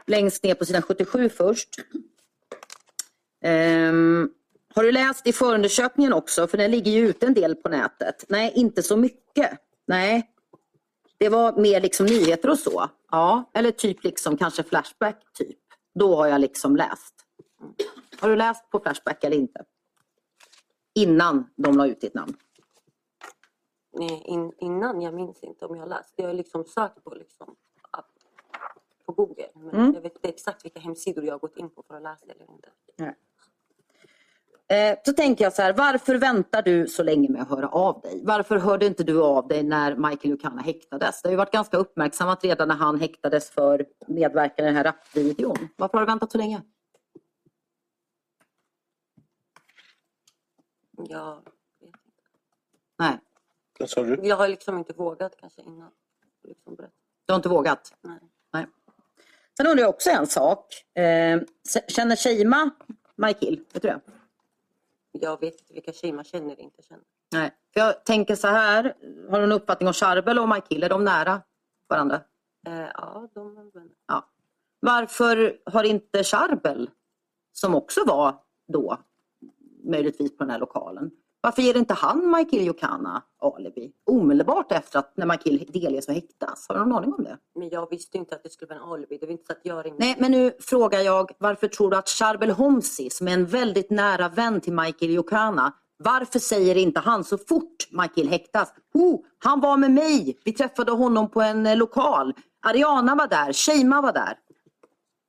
Längst ner på sidan 77 först. Ehm, har du läst i förundersökningen också? För den ligger ju ute en del på nätet. Nej, inte så mycket. Nej. Det var mer liksom nyheter och så. Ja, eller typ liksom kanske Flashback typ. Då har jag liksom läst. Har du läst på Flashback eller inte? Innan de la ut ditt namn eh, in, innan. Jag minns inte om jag har läst. Jag har liksom sökt på, liksom, app- på Google. Men Mm. jag vet inte exakt vilka hemsidor jag har gått in på för att läsa det eller inte. Eh, så tänker jag så här, varför väntar du så länge med att höra av dig? Varför hörde inte du av dig när Michael Lucana häktades? Det har ju varit ganska uppmärksammat redan när han häktades för medverkan i den här rapvideon. Varför har du väntat så länge? Inte. Nej, Vad sa du? jag har liksom inte vågat kanske innan. Liksom du har inte vågat? Nej. Sen undrar jag också en sak. Eh, känner Sheima Michael? Vet du det? Jag vet inte vilka man känner inte känner. Nej. För jag tänker så här, har du en uppfattning om Charbel och Michael? Är de nära varandra? Eh, ja, de är vänner. Ja. Varför har inte Charbel, som också var då möjligtvis på den här lokalen, varför ger inte han Michael Jokana alibi omedelbart efter att när Michael delges och häktas? Har du någon aning om det? Men jag visste inte att det skulle vara en alibi. Det var inte så att jag ringde. Nej, men nu frågar jag, varför tror du att Charbel Homsi, som är en väldigt nära vän till Michael Jokana, varför säger inte han så fort Michael häktas? Oh, han var med mig, vi träffade honom på en eh, lokal. Ariana var där, Sheima var där.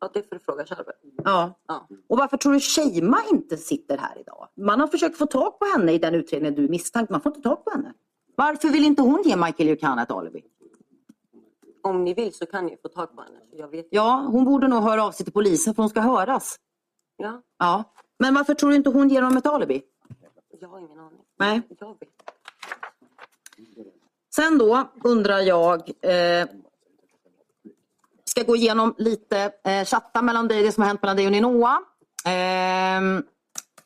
Ja, det får du fråga Charbel. Ja. Ja. Och varför tror du Sheima inte sitter här idag? Man har försökt få tag på henne i den utredningen du misstänkt, man får inte tag på henne. Varför vill inte hon ge Michael Jokana ett alibi? Om ni vill så kan ni få tag på henne. Jag vet Ja, hon borde nog höra av sig till polisen för hon ska höras. Ja, Ja. Men varför tror du inte hon ger honom ett alibi? jag har ingen aning. Nej. Jag vet. Sen då undrar jag, eh, ska gå igenom lite eh, chatta mellan dig, det som har hänt mellan dig och Ninoa. Eh,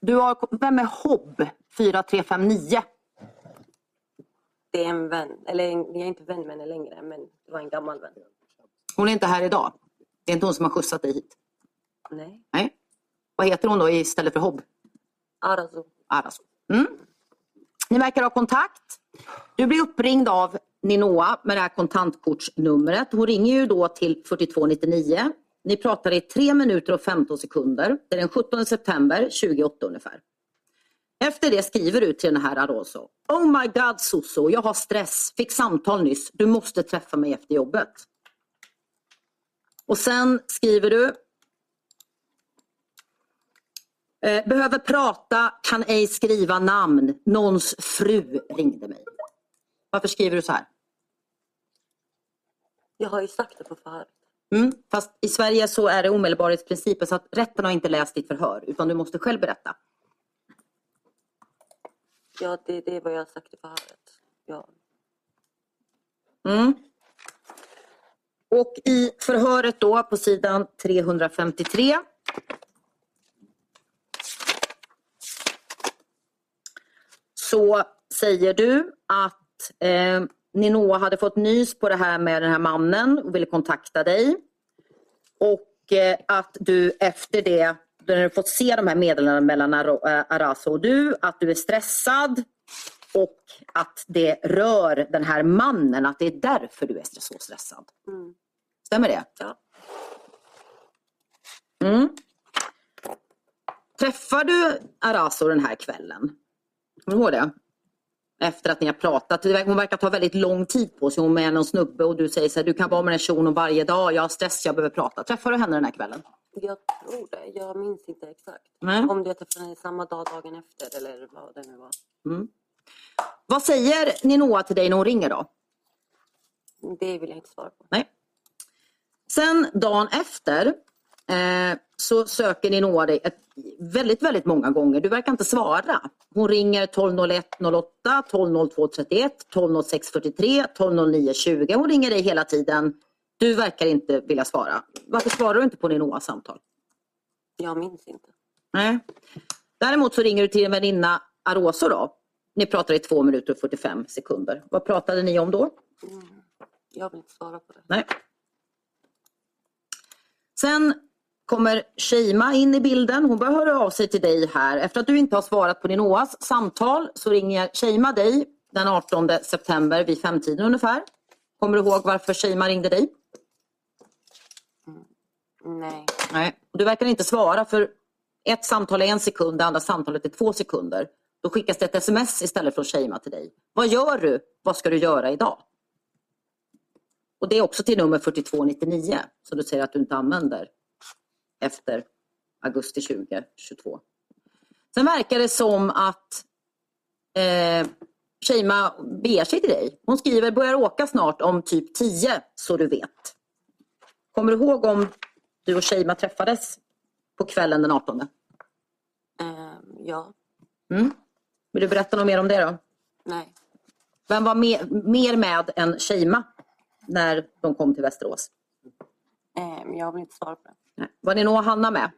du har, vem är Hobb 4359? Det är en vän. Eller jag är inte vän med henne längre, men det var en gammal vän. Hon är inte här idag. Det är inte hon som har skjutsat dig hit. Nej. Nej. Vad heter hon då istället för Hobb? Arazo. Araso. Mm. Ni verkar ha kontakt. Du blir uppringd av Ninoa med det här kontantkortsnumret. Hon ringer ju då till 4299. Ni pratar i 3 minuter och 15 sekunder. Det är den 17 september 2008 ungefär. Efter det skriver du till den här Aroso. Oh my god Soso, jag har stress. Fick samtal nyss. Du måste träffa mig efter jobbet. Och sen skriver du eh, behöver prata, kan ej skriva namn. Någons fru ringde mig. Varför skriver du så här? Jag har ju sagt det på förhöret. Mm. Fast i Sverige så är det omedelbarhetsprincipen så att rätten har inte läst ditt förhör utan du måste själv berätta. Ja, det, det är vad jag har sagt i förhöret. Ja. Mm. Och i förhöret då på sidan 353 så säger du att eh, Ninoa hade fått nys på det här med den här mannen och ville kontakta dig. Och eh, att du efter det, när du fått se de här meddelandena mellan eh, Araso och du, att du är stressad och att det rör den här mannen, att det är därför du är så stressad. Mm. Stämmer det? Ja. Mm. Träffar du Araso den här kvällen? Kommer du ihåg det? Efter att ni har pratat. Hon verkar ta väldigt lång tid på sig. Hon är med någon snubbe och du säger så här, du kan vara med den shunon varje dag. Jag har stress, jag behöver prata. Träffar du henne den här kvällen? Jag tror det. Jag minns inte exakt. Nej. Om det träffade henne samma dag, dagen efter eller vad det nu var. Mm. Vad säger Ninoa till dig när hon ringer då? Det vill jag inte svara på. Nej. Sen dagen efter eh, så söker Ninoa dig ett, väldigt, väldigt många gånger. Du verkar inte svara. Hon ringer 1201 08, 1202 31, 1206 43, 1209 20. Hon ringer dig hela tiden. Du verkar inte vilja svara. Varför svarar du inte på Ninoas samtal? Jag minns inte. Nej. Däremot så ringer du till en väninna Aroso då. Ni pratar i 2 minuter och 45 sekunder. Vad pratade ni om då? Mm. Jag vill inte svara på det. Nej. Sen kommer Sheima in i bilden. Hon börjar höra av sig till dig här. Efter att du inte har svarat på Ninoas samtal så ringer Sheima dig den 18 september vid femtiden ungefär. Kommer du ihåg varför Sheima ringde dig? Nej. Nej. Och Du verkar inte svara för ett samtal är en sekund, det andra samtalet är två sekunder. Då skickas det ett sms istället från Sheima till dig. Vad gör du? Vad ska du göra idag? Och det är också till nummer 4299 som du säger att du inte använder efter augusti 2022. Sen verkar det som att eh, Sheima beger sig till dig. Hon skriver börjar åka snart om typ 10 så du vet. Kommer du ihåg om du och Sheima träffades på kvällen den 18? Ehm, ja. Mm. Vill du berätta något mer om det då? Nej. Vem var mer, mer med än Sheima när de kom till Västerås? Ehm, jag vill inte svara på det. Nej. Var ni nog Hanna med?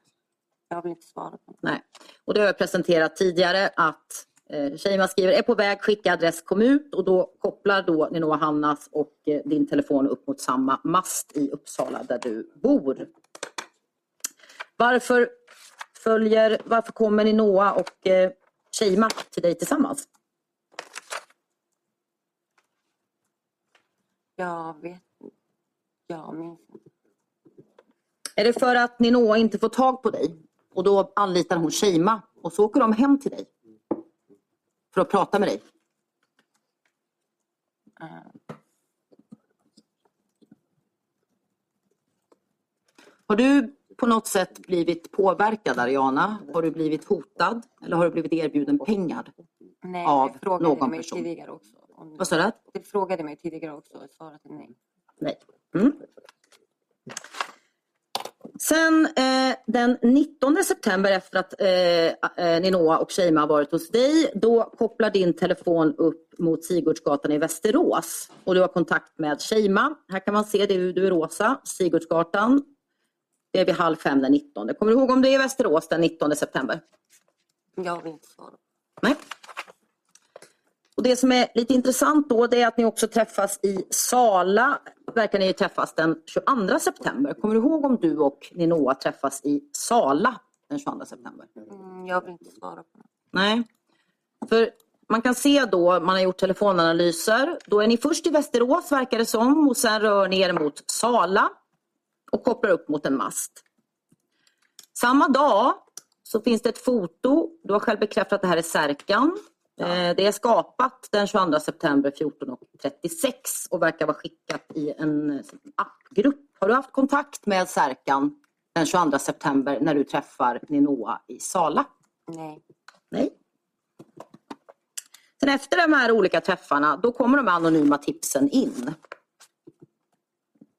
Jag vill inte svara på det. Nej. Och det har jag presenterat tidigare att eh, Sheima skriver är på väg, skicka adress kom ut och då kopplar då Ninoa Hannas och eh, din telefon upp mot samma mast i Uppsala där du bor. Varför följer, varför kommer Ninoa och eh, Sheima till dig tillsammans? Jag vet Jag minns inte. Är det för att Ninoa inte får tag på dig och då anlitar hon Sheima och så åker de hem till dig för att prata med dig? Har du på något sätt blivit påverkad Ariana? Har du blivit hotad eller har du blivit erbjuden pengar? nej, Av det frågade någon mig person. tidigare också. Om, Vad sa du? det frågade mig tidigare också och svarade nej. Nej. Mm. Sen eh, den 19 september efter att eh, eh, Ninoa och Sheima har varit hos dig, då kopplar din telefon upp mot Sigurdsgatan i Västerås och du har kontakt med Sheima. Här kan man se det, du är rosa, Sigurdsgatan. Det är vid halv fem den 19. Kommer du ihåg om det är i Västerås den 19 september? Jag vill inte svara. Nej. Och det som är lite intressant då det är att ni också träffas i Sala. Verkar ni träffas den 22 september. Kommer du ihåg om du och Ninoa träffas i Sala den 22 september? Mm, jag vill inte svara på det. Nej. För man kan se då, man har gjort telefonanalyser, då är ni först i Västerås verkar det som och sen rör ni er mot Sala och kopplar upp mot en mast. Samma dag så finns det ett foto, du har själv bekräftat att det här är Särkan. Eh, Det är skapat den 22 september 14.36 och verkar vara skickat i en eh, appgrupp. Har du haft kontakt med Särkan den 22 september när du träffar Ninoa i Sala? Nej. Nej. Sen efter de här olika träffarna, då kommer de anonyma tipsen in.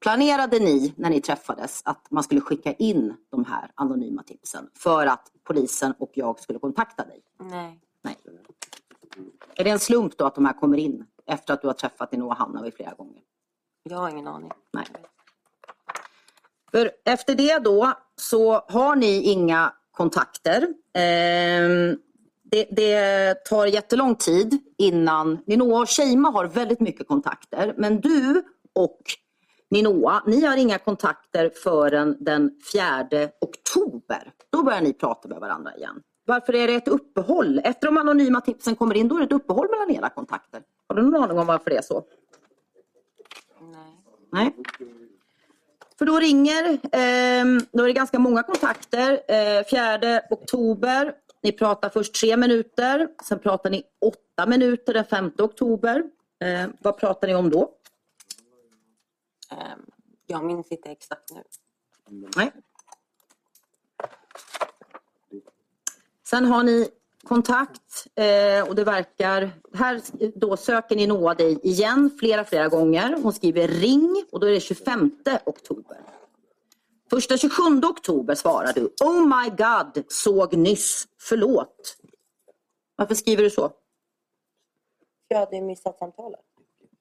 Planerade ni när ni träffades att man skulle skicka in de här anonyma tipsen för att polisen och jag skulle kontakta dig? Nej. Nej. Är det en slump då att de här kommer in efter att du har träffat din och Hanna vid flera gånger? Jag har ingen aning. Nej. För efter det då så har ni inga kontakter. Ehm, det, det tar jättelång tid innan Ninoa och Sheima har väldigt mycket kontakter. Men du och Ninoa, ni har inga kontakter förrän den 4 oktober. Då börjar ni prata med varandra igen. Varför är det ett uppehåll? Efter de anonyma tipsen kommer in, då är det ett uppehåll mellan era kontakter. Har du någon aning om varför det är så? Nej. Nej. För då ringer, eh, då är det ganska många kontakter. Eh, 4 oktober, ni pratar först tre minuter, sen pratar ni åtta minuter den 5 oktober. Eh, vad pratar ni om då? Ehm, jag minns inte exakt nu. Nej. Sen har ni kontakt eh, och det verkar, här då söker ni Noa dig igen flera, flera gånger. Hon skriver ring och då är det 25 oktober. Första 27 oktober svarar du Oh my god, såg nyss, förlåt. Varför skriver du så? Jag hade missat samtalet.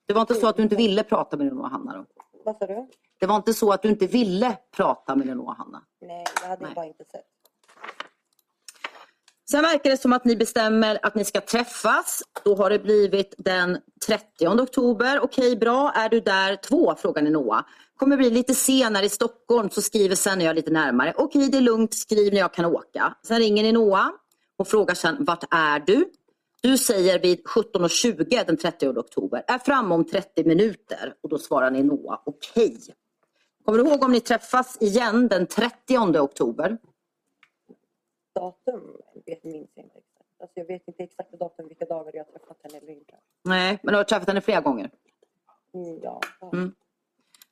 Det var inte så att du inte ville prata med Noa Hanna då? Vad sa du? Det var inte så att du inte ville prata med Noa Hanna? Nej, jag hade Nej. bara inte sett. Sen verkar det som att ni bestämmer att ni ska träffas. Då har det blivit den 30 oktober. Okej, bra. Är du där? Två, frågar ni Noah. Kommer bli lite senare i Stockholm så skriver sen när jag är lite närmare. Okej, det är lugnt. Skriv när jag kan åka. Sen ringer ni Noah och frågar sen vart är du? Du säger vid 17.20 den 30 oktober. Är framme om 30 minuter. Och då svarar ni Noah okej. Kommer du ihåg om ni träffas igen den 30 oktober? Datum vet- minns jag inte exakt. Alltså jag vet inte exakt datum vilka dagar jag har träffat henne eller inte. Nej, men du har träffat henne flera gånger. Mm, ja. ja. Mm.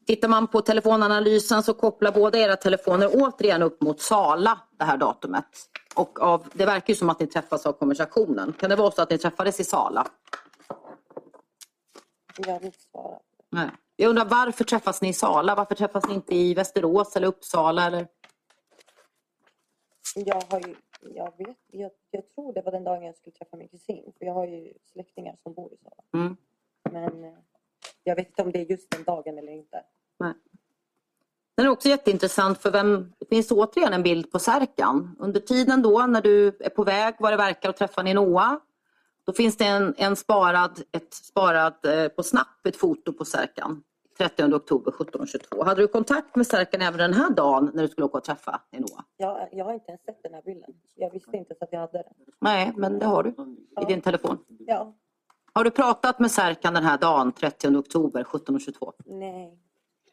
Tittar man på telefonanalysen så kopplar båda era telefoner återigen upp mot Sala det här datumet. Och av, det verkar ju som att ni träffas av konversationen. Kan det vara så att ni träffades i Sala? Jag vill inte svara. Nej. Jag undrar varför träffas ni i Sala? Varför träffas ni inte i Västerås eller Uppsala? Eller? Jag har ju, jag vet, jag, jag tror det var den dagen jag skulle träffa min kusin. För jag har ju släktingar som bor i Sala. Mm. Men eh, jag vet inte om det är just den dagen eller inte. Nej. Den är också jätteintressant för vem, det finns återigen en bild på Särkan. Under tiden då när du är på väg vad det verkar att träffa Ninoa då finns det en, en sparad, ett sparad eh, på Snap ett foto på Särkan 30 oktober 17.22. Hade du kontakt med Särkan även den här dagen när du skulle åka och träffa Ninoa? Jag, jag har inte ens sett den här bilden. Jag visste inte att jag hade den. Nej, men det har du i din telefon. Ja. Har du pratat med Särkan den här dagen 30 oktober 17.22? Nej.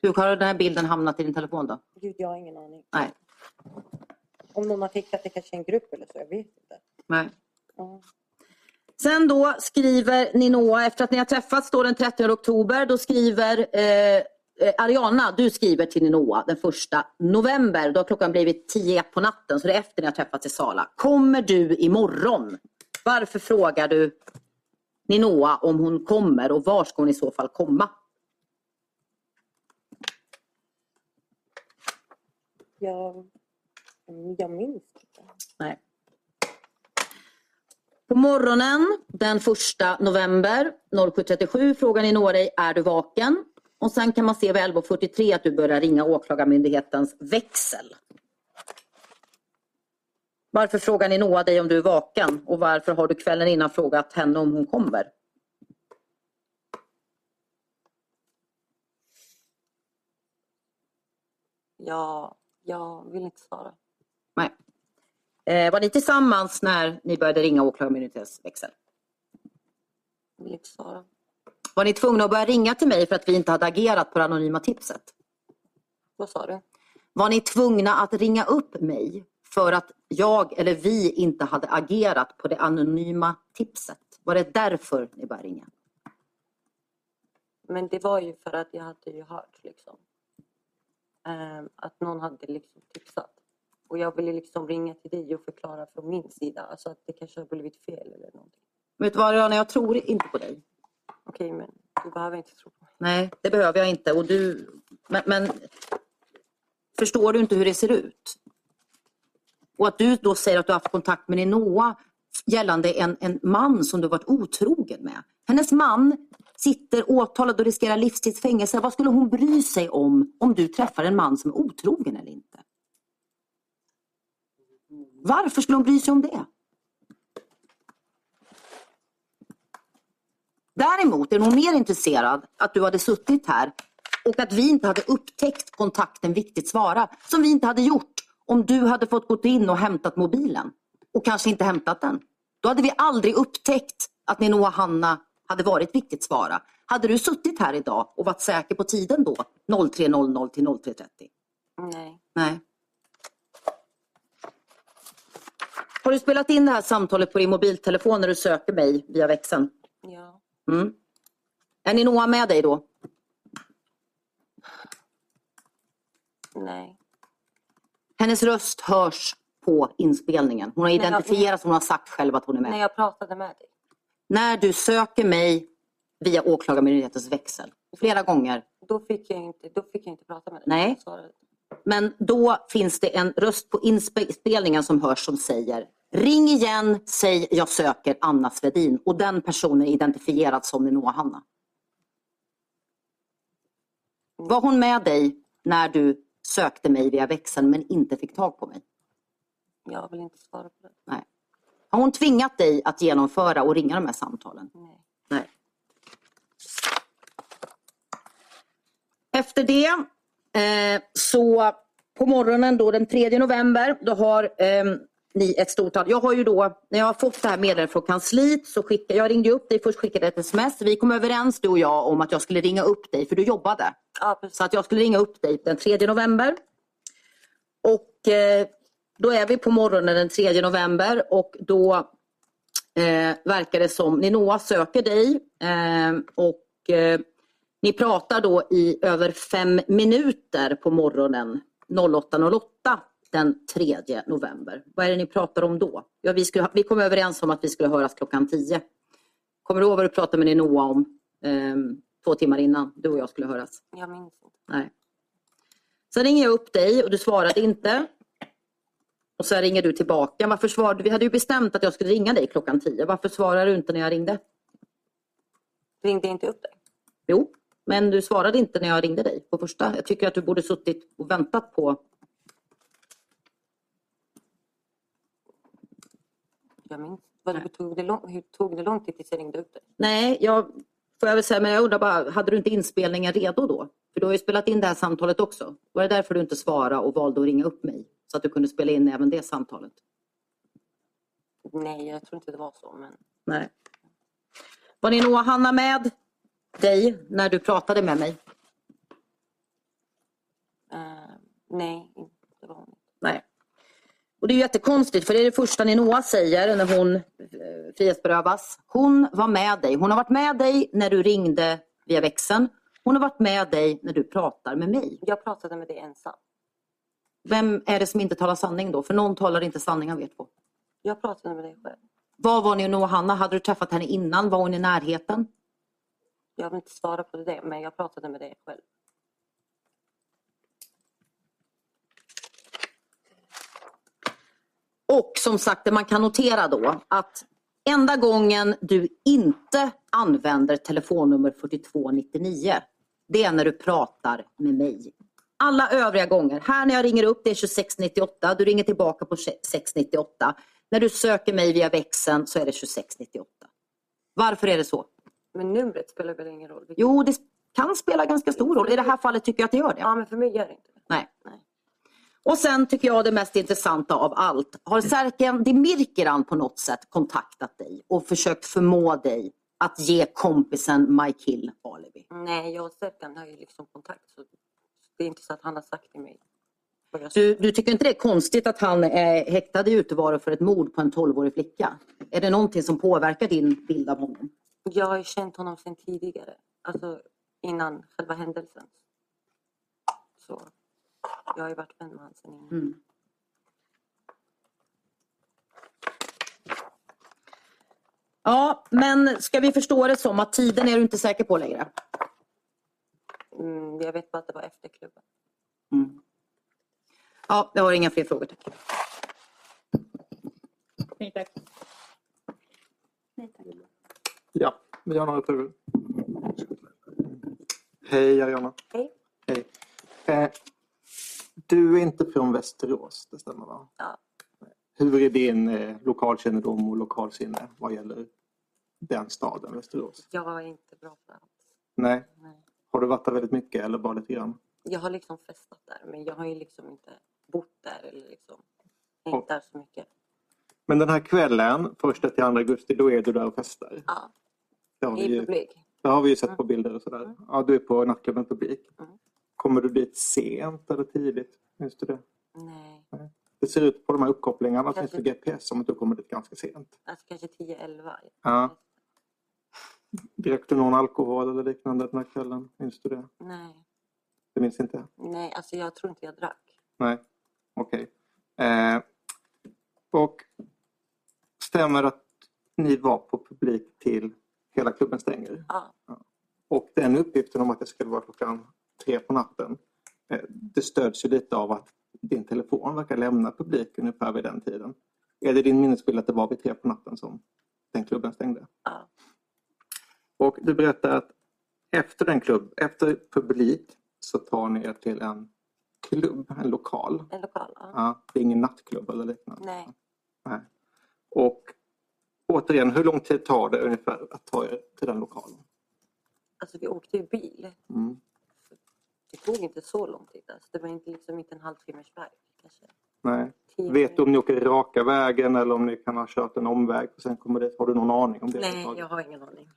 Hur har den här bilden hamnat i din telefon då? Gud, jag har ingen aning. Nej. Om någon har skickat det kanske är en grupp eller så. Jag vet inte. Nej. Ja. Sen då skriver Ninoa, efter att ni har träffats då den 30 oktober, då skriver eh, Ariana, du skriver till Ninoa den 1 november. Då har klockan blivit 10 på natten, så det är efter ni har träffats i Sala. Kommer du imorgon? Varför frågar du Ninoa om hon kommer och var ska hon i så fall komma? Jag, jag minns inte. Nej. På morgonen den 1 november 07.37 frågar Ninoa dig, är du vaken? Och sen kan man se vid 11.43 att du börjar ringa Åklagarmyndighetens växel. Varför frågar Ninoa dig om du är vaken och varför har du kvällen innan frågat henne om hon kommer? Jag, jag vill inte svara. Nej. Eh, var ni tillsammans när ni började ringa Åklagarmyndighetens växel? Jag vill inte svara. Var ni tvungna att börja ringa till mig för att vi inte hade agerat på det anonyma tipset? Vad sa du? Var ni tvungna att ringa upp mig för att jag eller vi inte hade agerat på det anonyma tipset? Var det därför ni började ringa? Men det var ju för att jag hade ju hört liksom. ehm, att någon hade liksom tipsat. Och jag ville liksom ringa till dig och förklara från min sida. Alltså att det kanske har blivit fel eller någonting. Vet du vad Ariana, jag tror inte på dig. Okej, men du behöver inte tro på mig. Nej, det behöver jag inte. Och du... men, men förstår du inte hur det ser ut? Och att du då säger att du har haft kontakt med Ninoa gällande en, en man som du varit otrogen med. Hennes man sitter åtalad och riskerar livstidsfängelse. Vad skulle hon bry sig om om du träffar en man som är otrogen eller inte? Varför skulle hon bry sig om det? Däremot är hon mer intresserad att du hade suttit här och att vi inte hade upptäckt kontakten Viktigt svara, som vi inte hade gjort om du hade fått gå in och hämtat mobilen och kanske inte hämtat den. Då hade vi aldrig upptäckt att Ninoa Hanna hade varit Viktigt svara. Hade du suttit här idag och varit säker på tiden då, 03.00 till 03.30? Nej. Nej. Har du spelat in det här samtalet på din mobiltelefon när du söker mig via växeln? Ja. Mm. Är Ninoa med dig då? Nej. Hennes röst hörs på inspelningen. Hon har identifierat, hon har sagt själv att hon är med. När jag pratade med dig. När du söker mig via Åklagarmyndighetens växel, flera gånger, Då fick jag inte, då fick jag inte prata med dig. Nej. Men då finns det en röst på inspelningen som hörs som säger Ring igen, säg jag söker Anna Svedin och den personen identifierad som Ninoa Hanna. Var hon med dig när du sökte mig via växeln men inte fick tag på mig? Jag vill inte svara på det. Nej. Har hon tvingat dig att genomföra och ringa de här samtalen? Nej. Nej. Efter det så på morgonen då den 3 november då har eh, ni ett stort antal. Jag har ju då, när jag har fått det här meddelandet från kansliet så skickade jag ringde upp dig, först skickade ett sms. Vi kom överens du och jag om att jag skulle ringa upp dig för du jobbade. Ja. Så att jag skulle ringa upp dig den 3 november. Och eh, då är vi på morgonen den 3 november och då eh, verkar det som. Ninoa söker dig eh, och eh, ni pratar då i över fem minuter på morgonen 08.08 den 3 november. Vad är det ni pratar om då? Ja, vi, skulle, vi kom överens om att vi skulle höras klockan 10. Kommer du ihåg vad du pratade med Ninoa om eh, två timmar innan du och jag skulle höras? Jag minns inte. Nej. Sen ringer jag upp dig och du svarade inte. Och sen ringer du tillbaka. Varför svarade, vi hade ju bestämt att jag skulle ringa dig klockan 10. Varför svarade du inte när jag ringde? Ringde inte upp dig? Jo, men du svarade inte när jag ringde dig på första. Jag tycker att du borde suttit och väntat på... Jag minns det tog det lång, Hur tog det lång tid tills jag ringde upp dig? Nej, jag får jag väl säga, men jag undrar bara, hade du inte inspelningen redo då? För du har ju spelat in det här samtalet också. Var det därför du inte svarade och valde att ringa upp mig? Så att du kunde spela in även det samtalet? Nej, jag tror inte det var så. Men... Nej. Var ni nog Hanna med dig när du pratade med mig? eh, nej, det var hon inte. Nej. Och det är jättekonstigt för det är det första Ninoa säger när hon eh, frihetsberövas. Hon var med dig. Hon har varit med dig när du ringde via växeln. Hon har varit med dig när du pratar med mig. Jag pratade med dig ensam. Vem är det som inte talar sanning då? För någon talar inte sanning av er två. Jag pratade med dig själv. Var var ni och Hanna? Hade du träffat henne innan? Var hon i närheten? Jag vill inte svara på det, men jag pratade med dig själv. Och som sagt, det man kan notera då att enda gången du inte använder telefonnummer 4299 det är när du pratar med mig. Alla övriga gånger, här när jag ringer upp det är 2698, du ringer tillbaka på 698. När du söker mig via växeln så är det 2698. Varför är det så? Men numret spelar väl ingen roll? Jo, det kan spela ganska stor roll. I det här fallet tycker jag att det gör det. Ja, men för mig gör det inte det. Nej. Nej. Och sen tycker jag det mest intressanta av allt. Har Särken Demirkiran på något sätt kontaktat dig och försökt förmå dig att ge kompisen Mike Hill alibi? Nej, jag och Serkan har ju liksom kontakt. Så det är inte så att han har sagt till mig. Du, du tycker inte det är konstigt att han är häktad i utevaro för ett mord på en 12-årig flicka? Är det någonting som påverkar din bild av honom? Jag har ju känt honom sedan tidigare. Alltså innan själva händelsen. Så jag har ju varit vän med honom sedan innan. Mm. Ja, men ska vi förstå det som att tiden är du inte säker på längre? Mm, jag vet bara att det var efter klubben. Mm. Ja, jag har inga fler frågor. Tack. tack. Ja, vi har några frågor. Hej Ariana. Hej. Hej. Eh, du är inte från Västerås, det stämmer va? Ja. Hur är din eh, lokalkännedom och lokalsinne vad gäller den staden, Västerås? Jag är inte bra på allt. Nej. Nej. Har du varit där väldigt mycket eller bara lite grann? Jag har liksom festat där men jag har ju liksom inte bott där eller liksom hängt där så mycket. Men den här kvällen, första till andra augusti, då är du där och festar? Ja, har vi i ju, publik. det har vi ju sett på bilder och sådär. Ja, du är på nattklubben Publik. Mm. Kommer du dit sent eller tidigt? Minns du det? Nej, Det ser ut på de här uppkopplingarna, finns Kanske- det GPS, som att du kommer dit ganska sent. alltså kanske 10-11. Ja. Drack du någon alkohol eller liknande den här kvällen? Minns du det? Nej, Du minns inte? nej, alltså jag tror inte jag drack. Nej, okej. Eh, och stämmer att ni var på publik till hela klubben stänger? Ja, Och den uppgiften om att det skulle vara klockan tre på natten, eh, det stöds ju lite av att din telefon verkar lämna publik ungefär vid den tiden. Är det din minnesbild att det var vid tre på natten som den klubben stängde? ja, Och du berättar att efter den klubb, efter publik så tar ni er till en klubb, en lokal. en lokal. Ja. Ja, det är ingen nattklubb eller liknande. Nej, Nej. Och återigen, hur lång tid tar det ungefär att ta er till den lokalen? alltså vi åkte ju bil. Mm. Det tog inte så lång tid. Alltså. Det var inte liksom inte en halvtimmes väg. Kanske. Nej. Tio Vet du om ni åker raka vägen eller om ni kan ha kört en omväg och sen kommer dit? Har du någon aning om det? Nej, jag har ingen aning.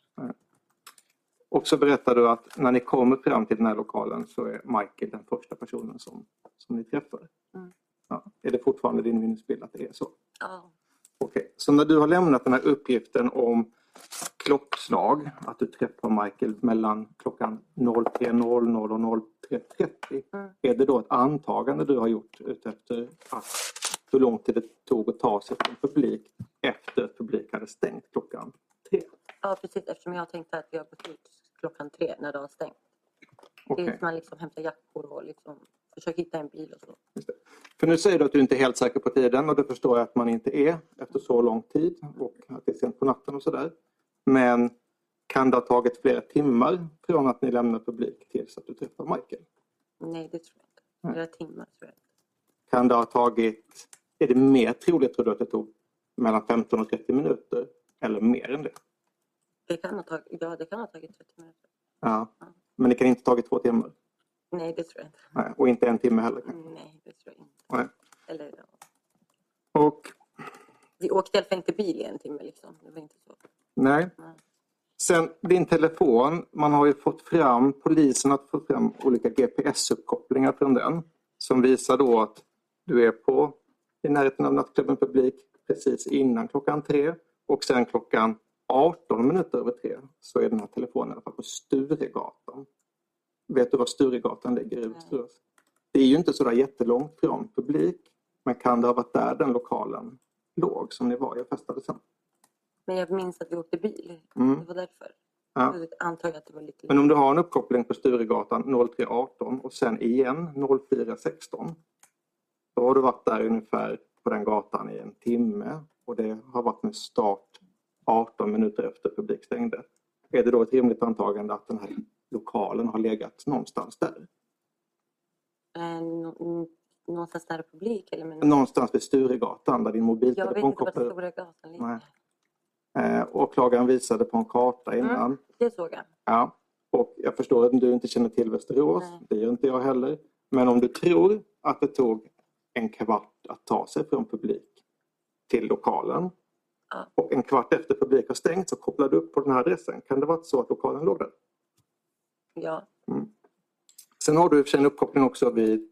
Och så berättar du att när ni kommer fram till den här lokalen så är Michael den första personen som, som ni träffar. Mm. Ja. Är det fortfarande din minnesbild att det är så? Ja, Okej, så när du har lämnat den här uppgiften om klockslag, att du träffar Michael mellan klockan 03.00 och 03.30. Mm. Är det då ett antagande du har gjort utefter att hur lång tid det tog att ta sig från publik efter att publik hade stängt klockan tre? Ja, precis. Eftersom jag tänkte att vi har gått ut klockan tre när det har stängt. Är att man liksom hämtar jackor och liksom försöker hitta en bil och så. För nu säger du att du inte är helt säker på tiden och det förstår jag att man inte är efter så lång tid och att det är sent på natten och sådär. Men kan det ha tagit flera timmar från att ni lämnar publik tills att du träffar Michael? Nej, det tror jag inte. Nej. Flera timmar tror jag inte. Kan det ha tagit, är det mer troligt tror du att det tog mellan 15 och 30 minuter eller mer än det? Det kan ha tagit, ja, det kan ha tagit 30 minuter. Ja. Men det kan inte ha tagit två timmar? Nej, det tror jag inte. Nej. Och inte en timme heller? Nej, det tror jag inte. Nej. Eller, ja. Och Vi åkte i alla fall inte bil i en timme liksom. Det var inte så. nej. Nej. Sen din telefon, man har ju fått fram, polisen har fått fram olika GPS-uppkopplingar från den som visar då att du är på i närheten av nattklubben publik precis innan klockan tre och sen klockan 18 minuter över tre så är den här telefonen i alla fall på Sturegatan. Vet du var Sturegatan ligger i. Västerås? Det är ju inte sådär jättelångt från publik men kan det ha varit där den lokalen låg som ni var och festade sen? Men jag minns att vi åkte bil. Mm. Det var därför. Ja. Jag antar jag att det var lite... Men om du har en uppkoppling på Sturegatan 03.18 och sen igen 04.16. Då har du varit där ungefär på den gatan i en timme och det har varit med start 18 minuter efter publik stängde. Är det då ett rimligt antagande att den här lokalen har legat någonstans där? Eh, nå- någonstans nära publik eller men... Någonstans vid Sturegatan där din Jag vet mobiltelefon inte var kopplade Stora gatan ligger. Nej. Eh, åklagaren visade på en karta innan. Mm. Det såg jag. Ja, och jag förstår att du inte känner till Västerås. Nej. Det gör inte jag heller. Men om du tror att det tog en kvart att ta sig från publik till lokalen Ja. och en kvart efter publik har stängt så kopplar du upp på den här adressen. Kan det vara så att lokalen låg där? Ja. Sen har du en uppkoppling också vid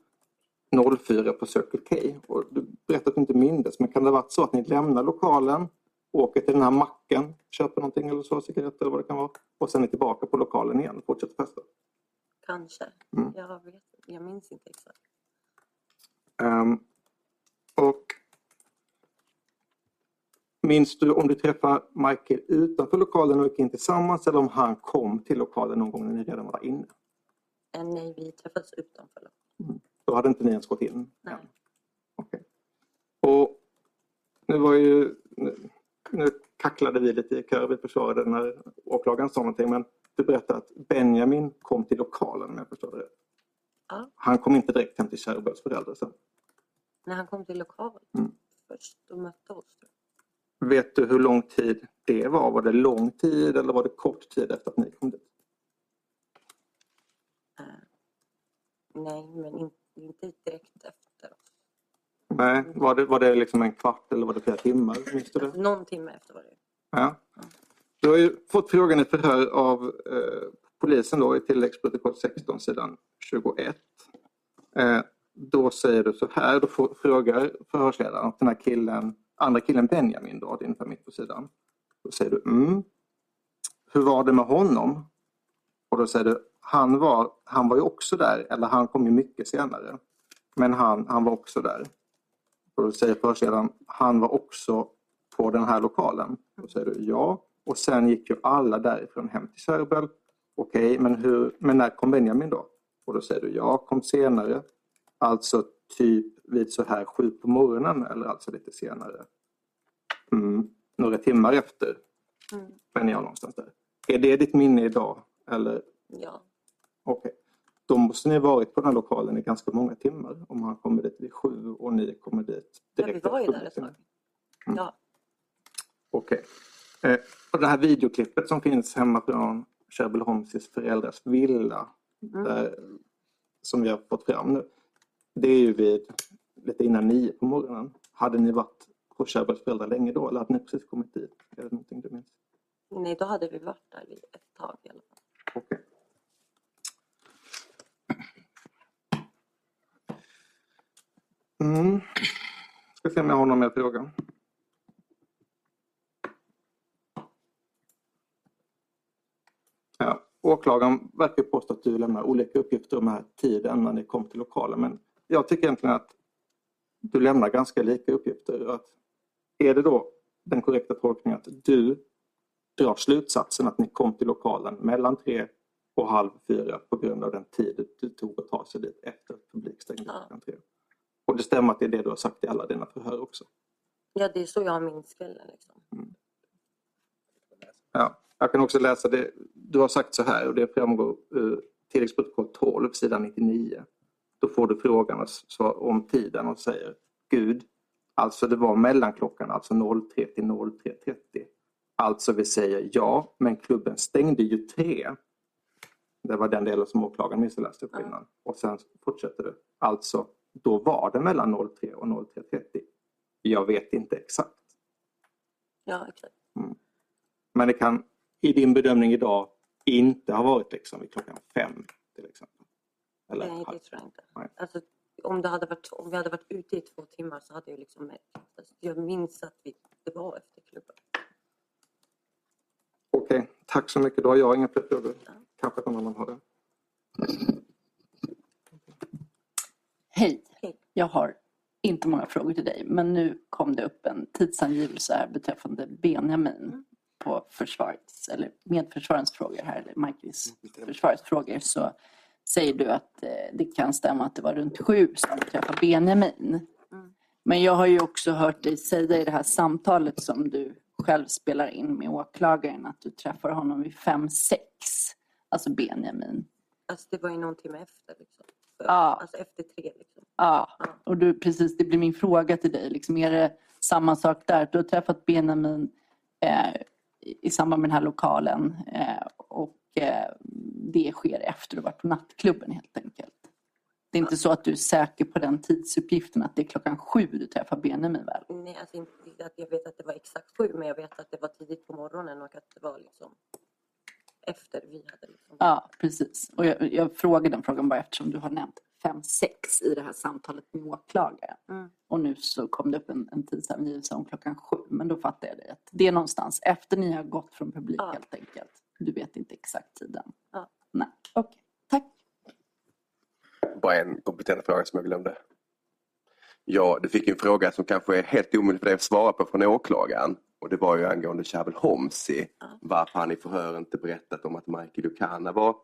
04 på Circle K. Och du berättade att du inte mindes, men kan det ha varit så att ni lämnar lokalen, åker till den här macken, köper någonting eller så, cigaretter eller vad det kan vara, och sen är tillbaka på lokalen igen och fortsätter festa? Kanske. Mm. Jag, vet, jag minns inte exakt. Ehm, och Minns du om du träffade Michael utanför lokalen och gick in tillsammans eller om han kom till lokalen någon gång när ni redan var inne? Eh, nej, vi träffades utanför. Då hade inte ni ens gått in? Nej. Okej. Och nu var ju... Nu, nu kacklade vi lite i kör, vi försvarade när åklagaren sa någonting men du berättade att Benjamin kom till lokalen om jag förstår det rätt. Ja. Han kom inte direkt hem till Kärrböls föräldrar sen. När han kom till lokalen Mm. först och mötte oss. Vet du hur lång tid det var? Var det lång tid eller var det kort tid efter att ni kom dit? Eh, nej, men in, inte direkt efter. Nej, var det, var det liksom en kvart eller var det flera timmar? Minns du det? Någon timme efter var det. Ja. Du har ju fått frågan i förhör av eh, polisen då i tilläggsprotokoll 16 sidan 21. Eh, då säger du så här, då frågar förhörsledaren den här killen, andra killen Benjamin då, ungefär mitt på sidan. Då säger du mm. Hur var det med honom? Och då säger du, han var, han var ju också där, eller han kom ju mycket senare. Men han, han var också där. Och då säger förhörsledaren, han var också på den här lokalen. Då säger du ja. Och sen gick ju alla därifrån hem till Serbel. Okej, men, hur, men när kom Benjamin då? Och då säger du ja, kom senare. Alltså typ vid så här sju på morgonen eller alltså lite senare. Mm, några timmar efter. Mm. Men jag någonstans där. Är det ditt minne idag? Eller Ja. okej. Då måste ni ha varit på den här lokalen i ganska många timmar. Om han kommer dit vid sju och ni kommer dit ja, vi direkt var ju där ett tag. Ja. Okej. Eh, och det här videoklippet som finns hemma från Sherbil Holmes föräldrars villa Mm. där, som vi har fått fram nu det är ju vid lite innan nio på morgonen. Hade ni varit på Kärrbergs föräldrar länge då eller hade ni precis kommit dit? Är det någonting du minns? Nej, då hade vi varit där ett tag i alla fall. Okay. Mm. Ska se om jag har någon mer fråga. Ja, åklagaren verkar påstå att du lämnar olika uppgifter om här tiden när ni kom till lokalen men jag tycker egentligen att du lämnar ganska lika uppgifter. Att är det då den korrekta tolkningen att du drar slutsatsen att ni kom till lokalen mellan tre och halv fyra på grund av den tid det tog att ta sig dit efter att publik stängde klockan tre. Och det stämmer att det är det du har sagt i alla dina förhör också. Ja, det är så jag minns kvällen. Liksom. Ja, jag kan också läsa det. Du har sagt så här och det framgår ur tilläggsprotokoll 12 sidan 99. Då får du frågan om tiden och säger Gud, alltså det var mellan klockan alltså 03 till 03.30. Alltså vi säger ja, men klubben stängde ju tre. Det var den delen som åklagaren missläste på innan. Och sen fortsätter du. Alltså, då var det mellan 03 och 03.30. Jag vet inte exakt. Ja, exakt. Men det kan i din bedömning idag inte ha varit liksom vid klockan fem till exempel. Eller Nej, det tror jag inte. Nej. Alltså, om, det hade varit, om vi hade varit ute i två timmar så hade jag liksom märkt. Alltså, jag minns att vi, det var efter klubben. Okej, tack så mycket. Då har jag inga fler frågor. Kanske någon annan har det. Hej. Hej. Jag har inte många frågor till dig, men nu kom det upp en tidsangivelse här beträffande Benjamin på försvarets, eller medförsvarens frågor här, eller Michaels försvarets frågor, så säger du att eh, det kan stämma att det var runt sju som du träffade Benjamin. Men jag har ju också hört dig säga i det här samtalet som du själv spelar in med åklagaren att du träffar honom vid fem sex, alltså Benjamin. Alltså, det var ju någon timme efter. Liksom. För, Ja. Alltså efter tre. Liksom. Ja, och du, precis, det blir min fråga till dig. Liksom, är det samma sak där? Du har träffat Benjamin eh, i samband med den här lokalen eh, och det sker efter du varit på nattklubben helt enkelt. Det är inte så att du är säker på den tidsuppgiften att det är klockan sju du träffar Benjamin väl? Nej, alltså inte att jag vet att det var exakt sju, men jag vet att det var tidigt på morgonen och att det var liksom efter vi hade liksom... Ja, precis. Och jag, jag frågar den frågan bara eftersom du har nämnt fem sex i det här samtalet med åklagaren. Mm. Och nu så kom det upp en, en tidsangivelse om klockan sju. Men då fattar jag det. Det är någonstans efter ni har gått från publik Ja. helt enkelt. Du vet inte exakt tiden. Ja. Nej, okej. Tack. Bara en kompletterande fråga som jag glömde. Ja, du fick en fråga som kanske är helt omöjlig för dig att svara på från åklagaren. Och det var ju angående Shabel Homsi. Varför han i förhör inte berättat om att Michael Lucana var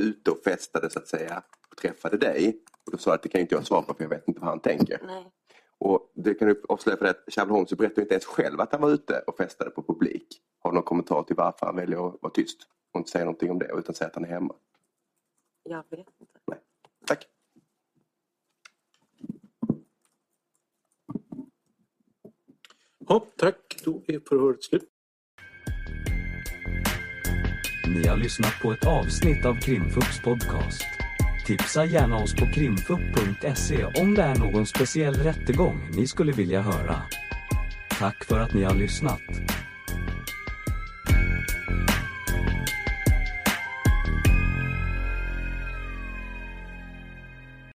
ute och festade så att säga och träffade dig. Och då sa jag att det kan inte jag svara på för jag vet inte vad han tänker. Nej. Och det kan du avslöja för dig att Shabel Homsi berättade inte ens själv att han var ute och festade på publik. Har du någon kommentar till varför han väljer att vara tyst och inte säga någonting om det utan säga att han är hemma? Jag vet inte. Tack. Ja, tack, då är förhöret slut. Ni har lyssnat på ett avsnitt av Krimfupps podcast. Tipsa gärna oss på krimfupp.se om det är någon speciell rättegång ni skulle vilja höra. Tack för att ni har lyssnat.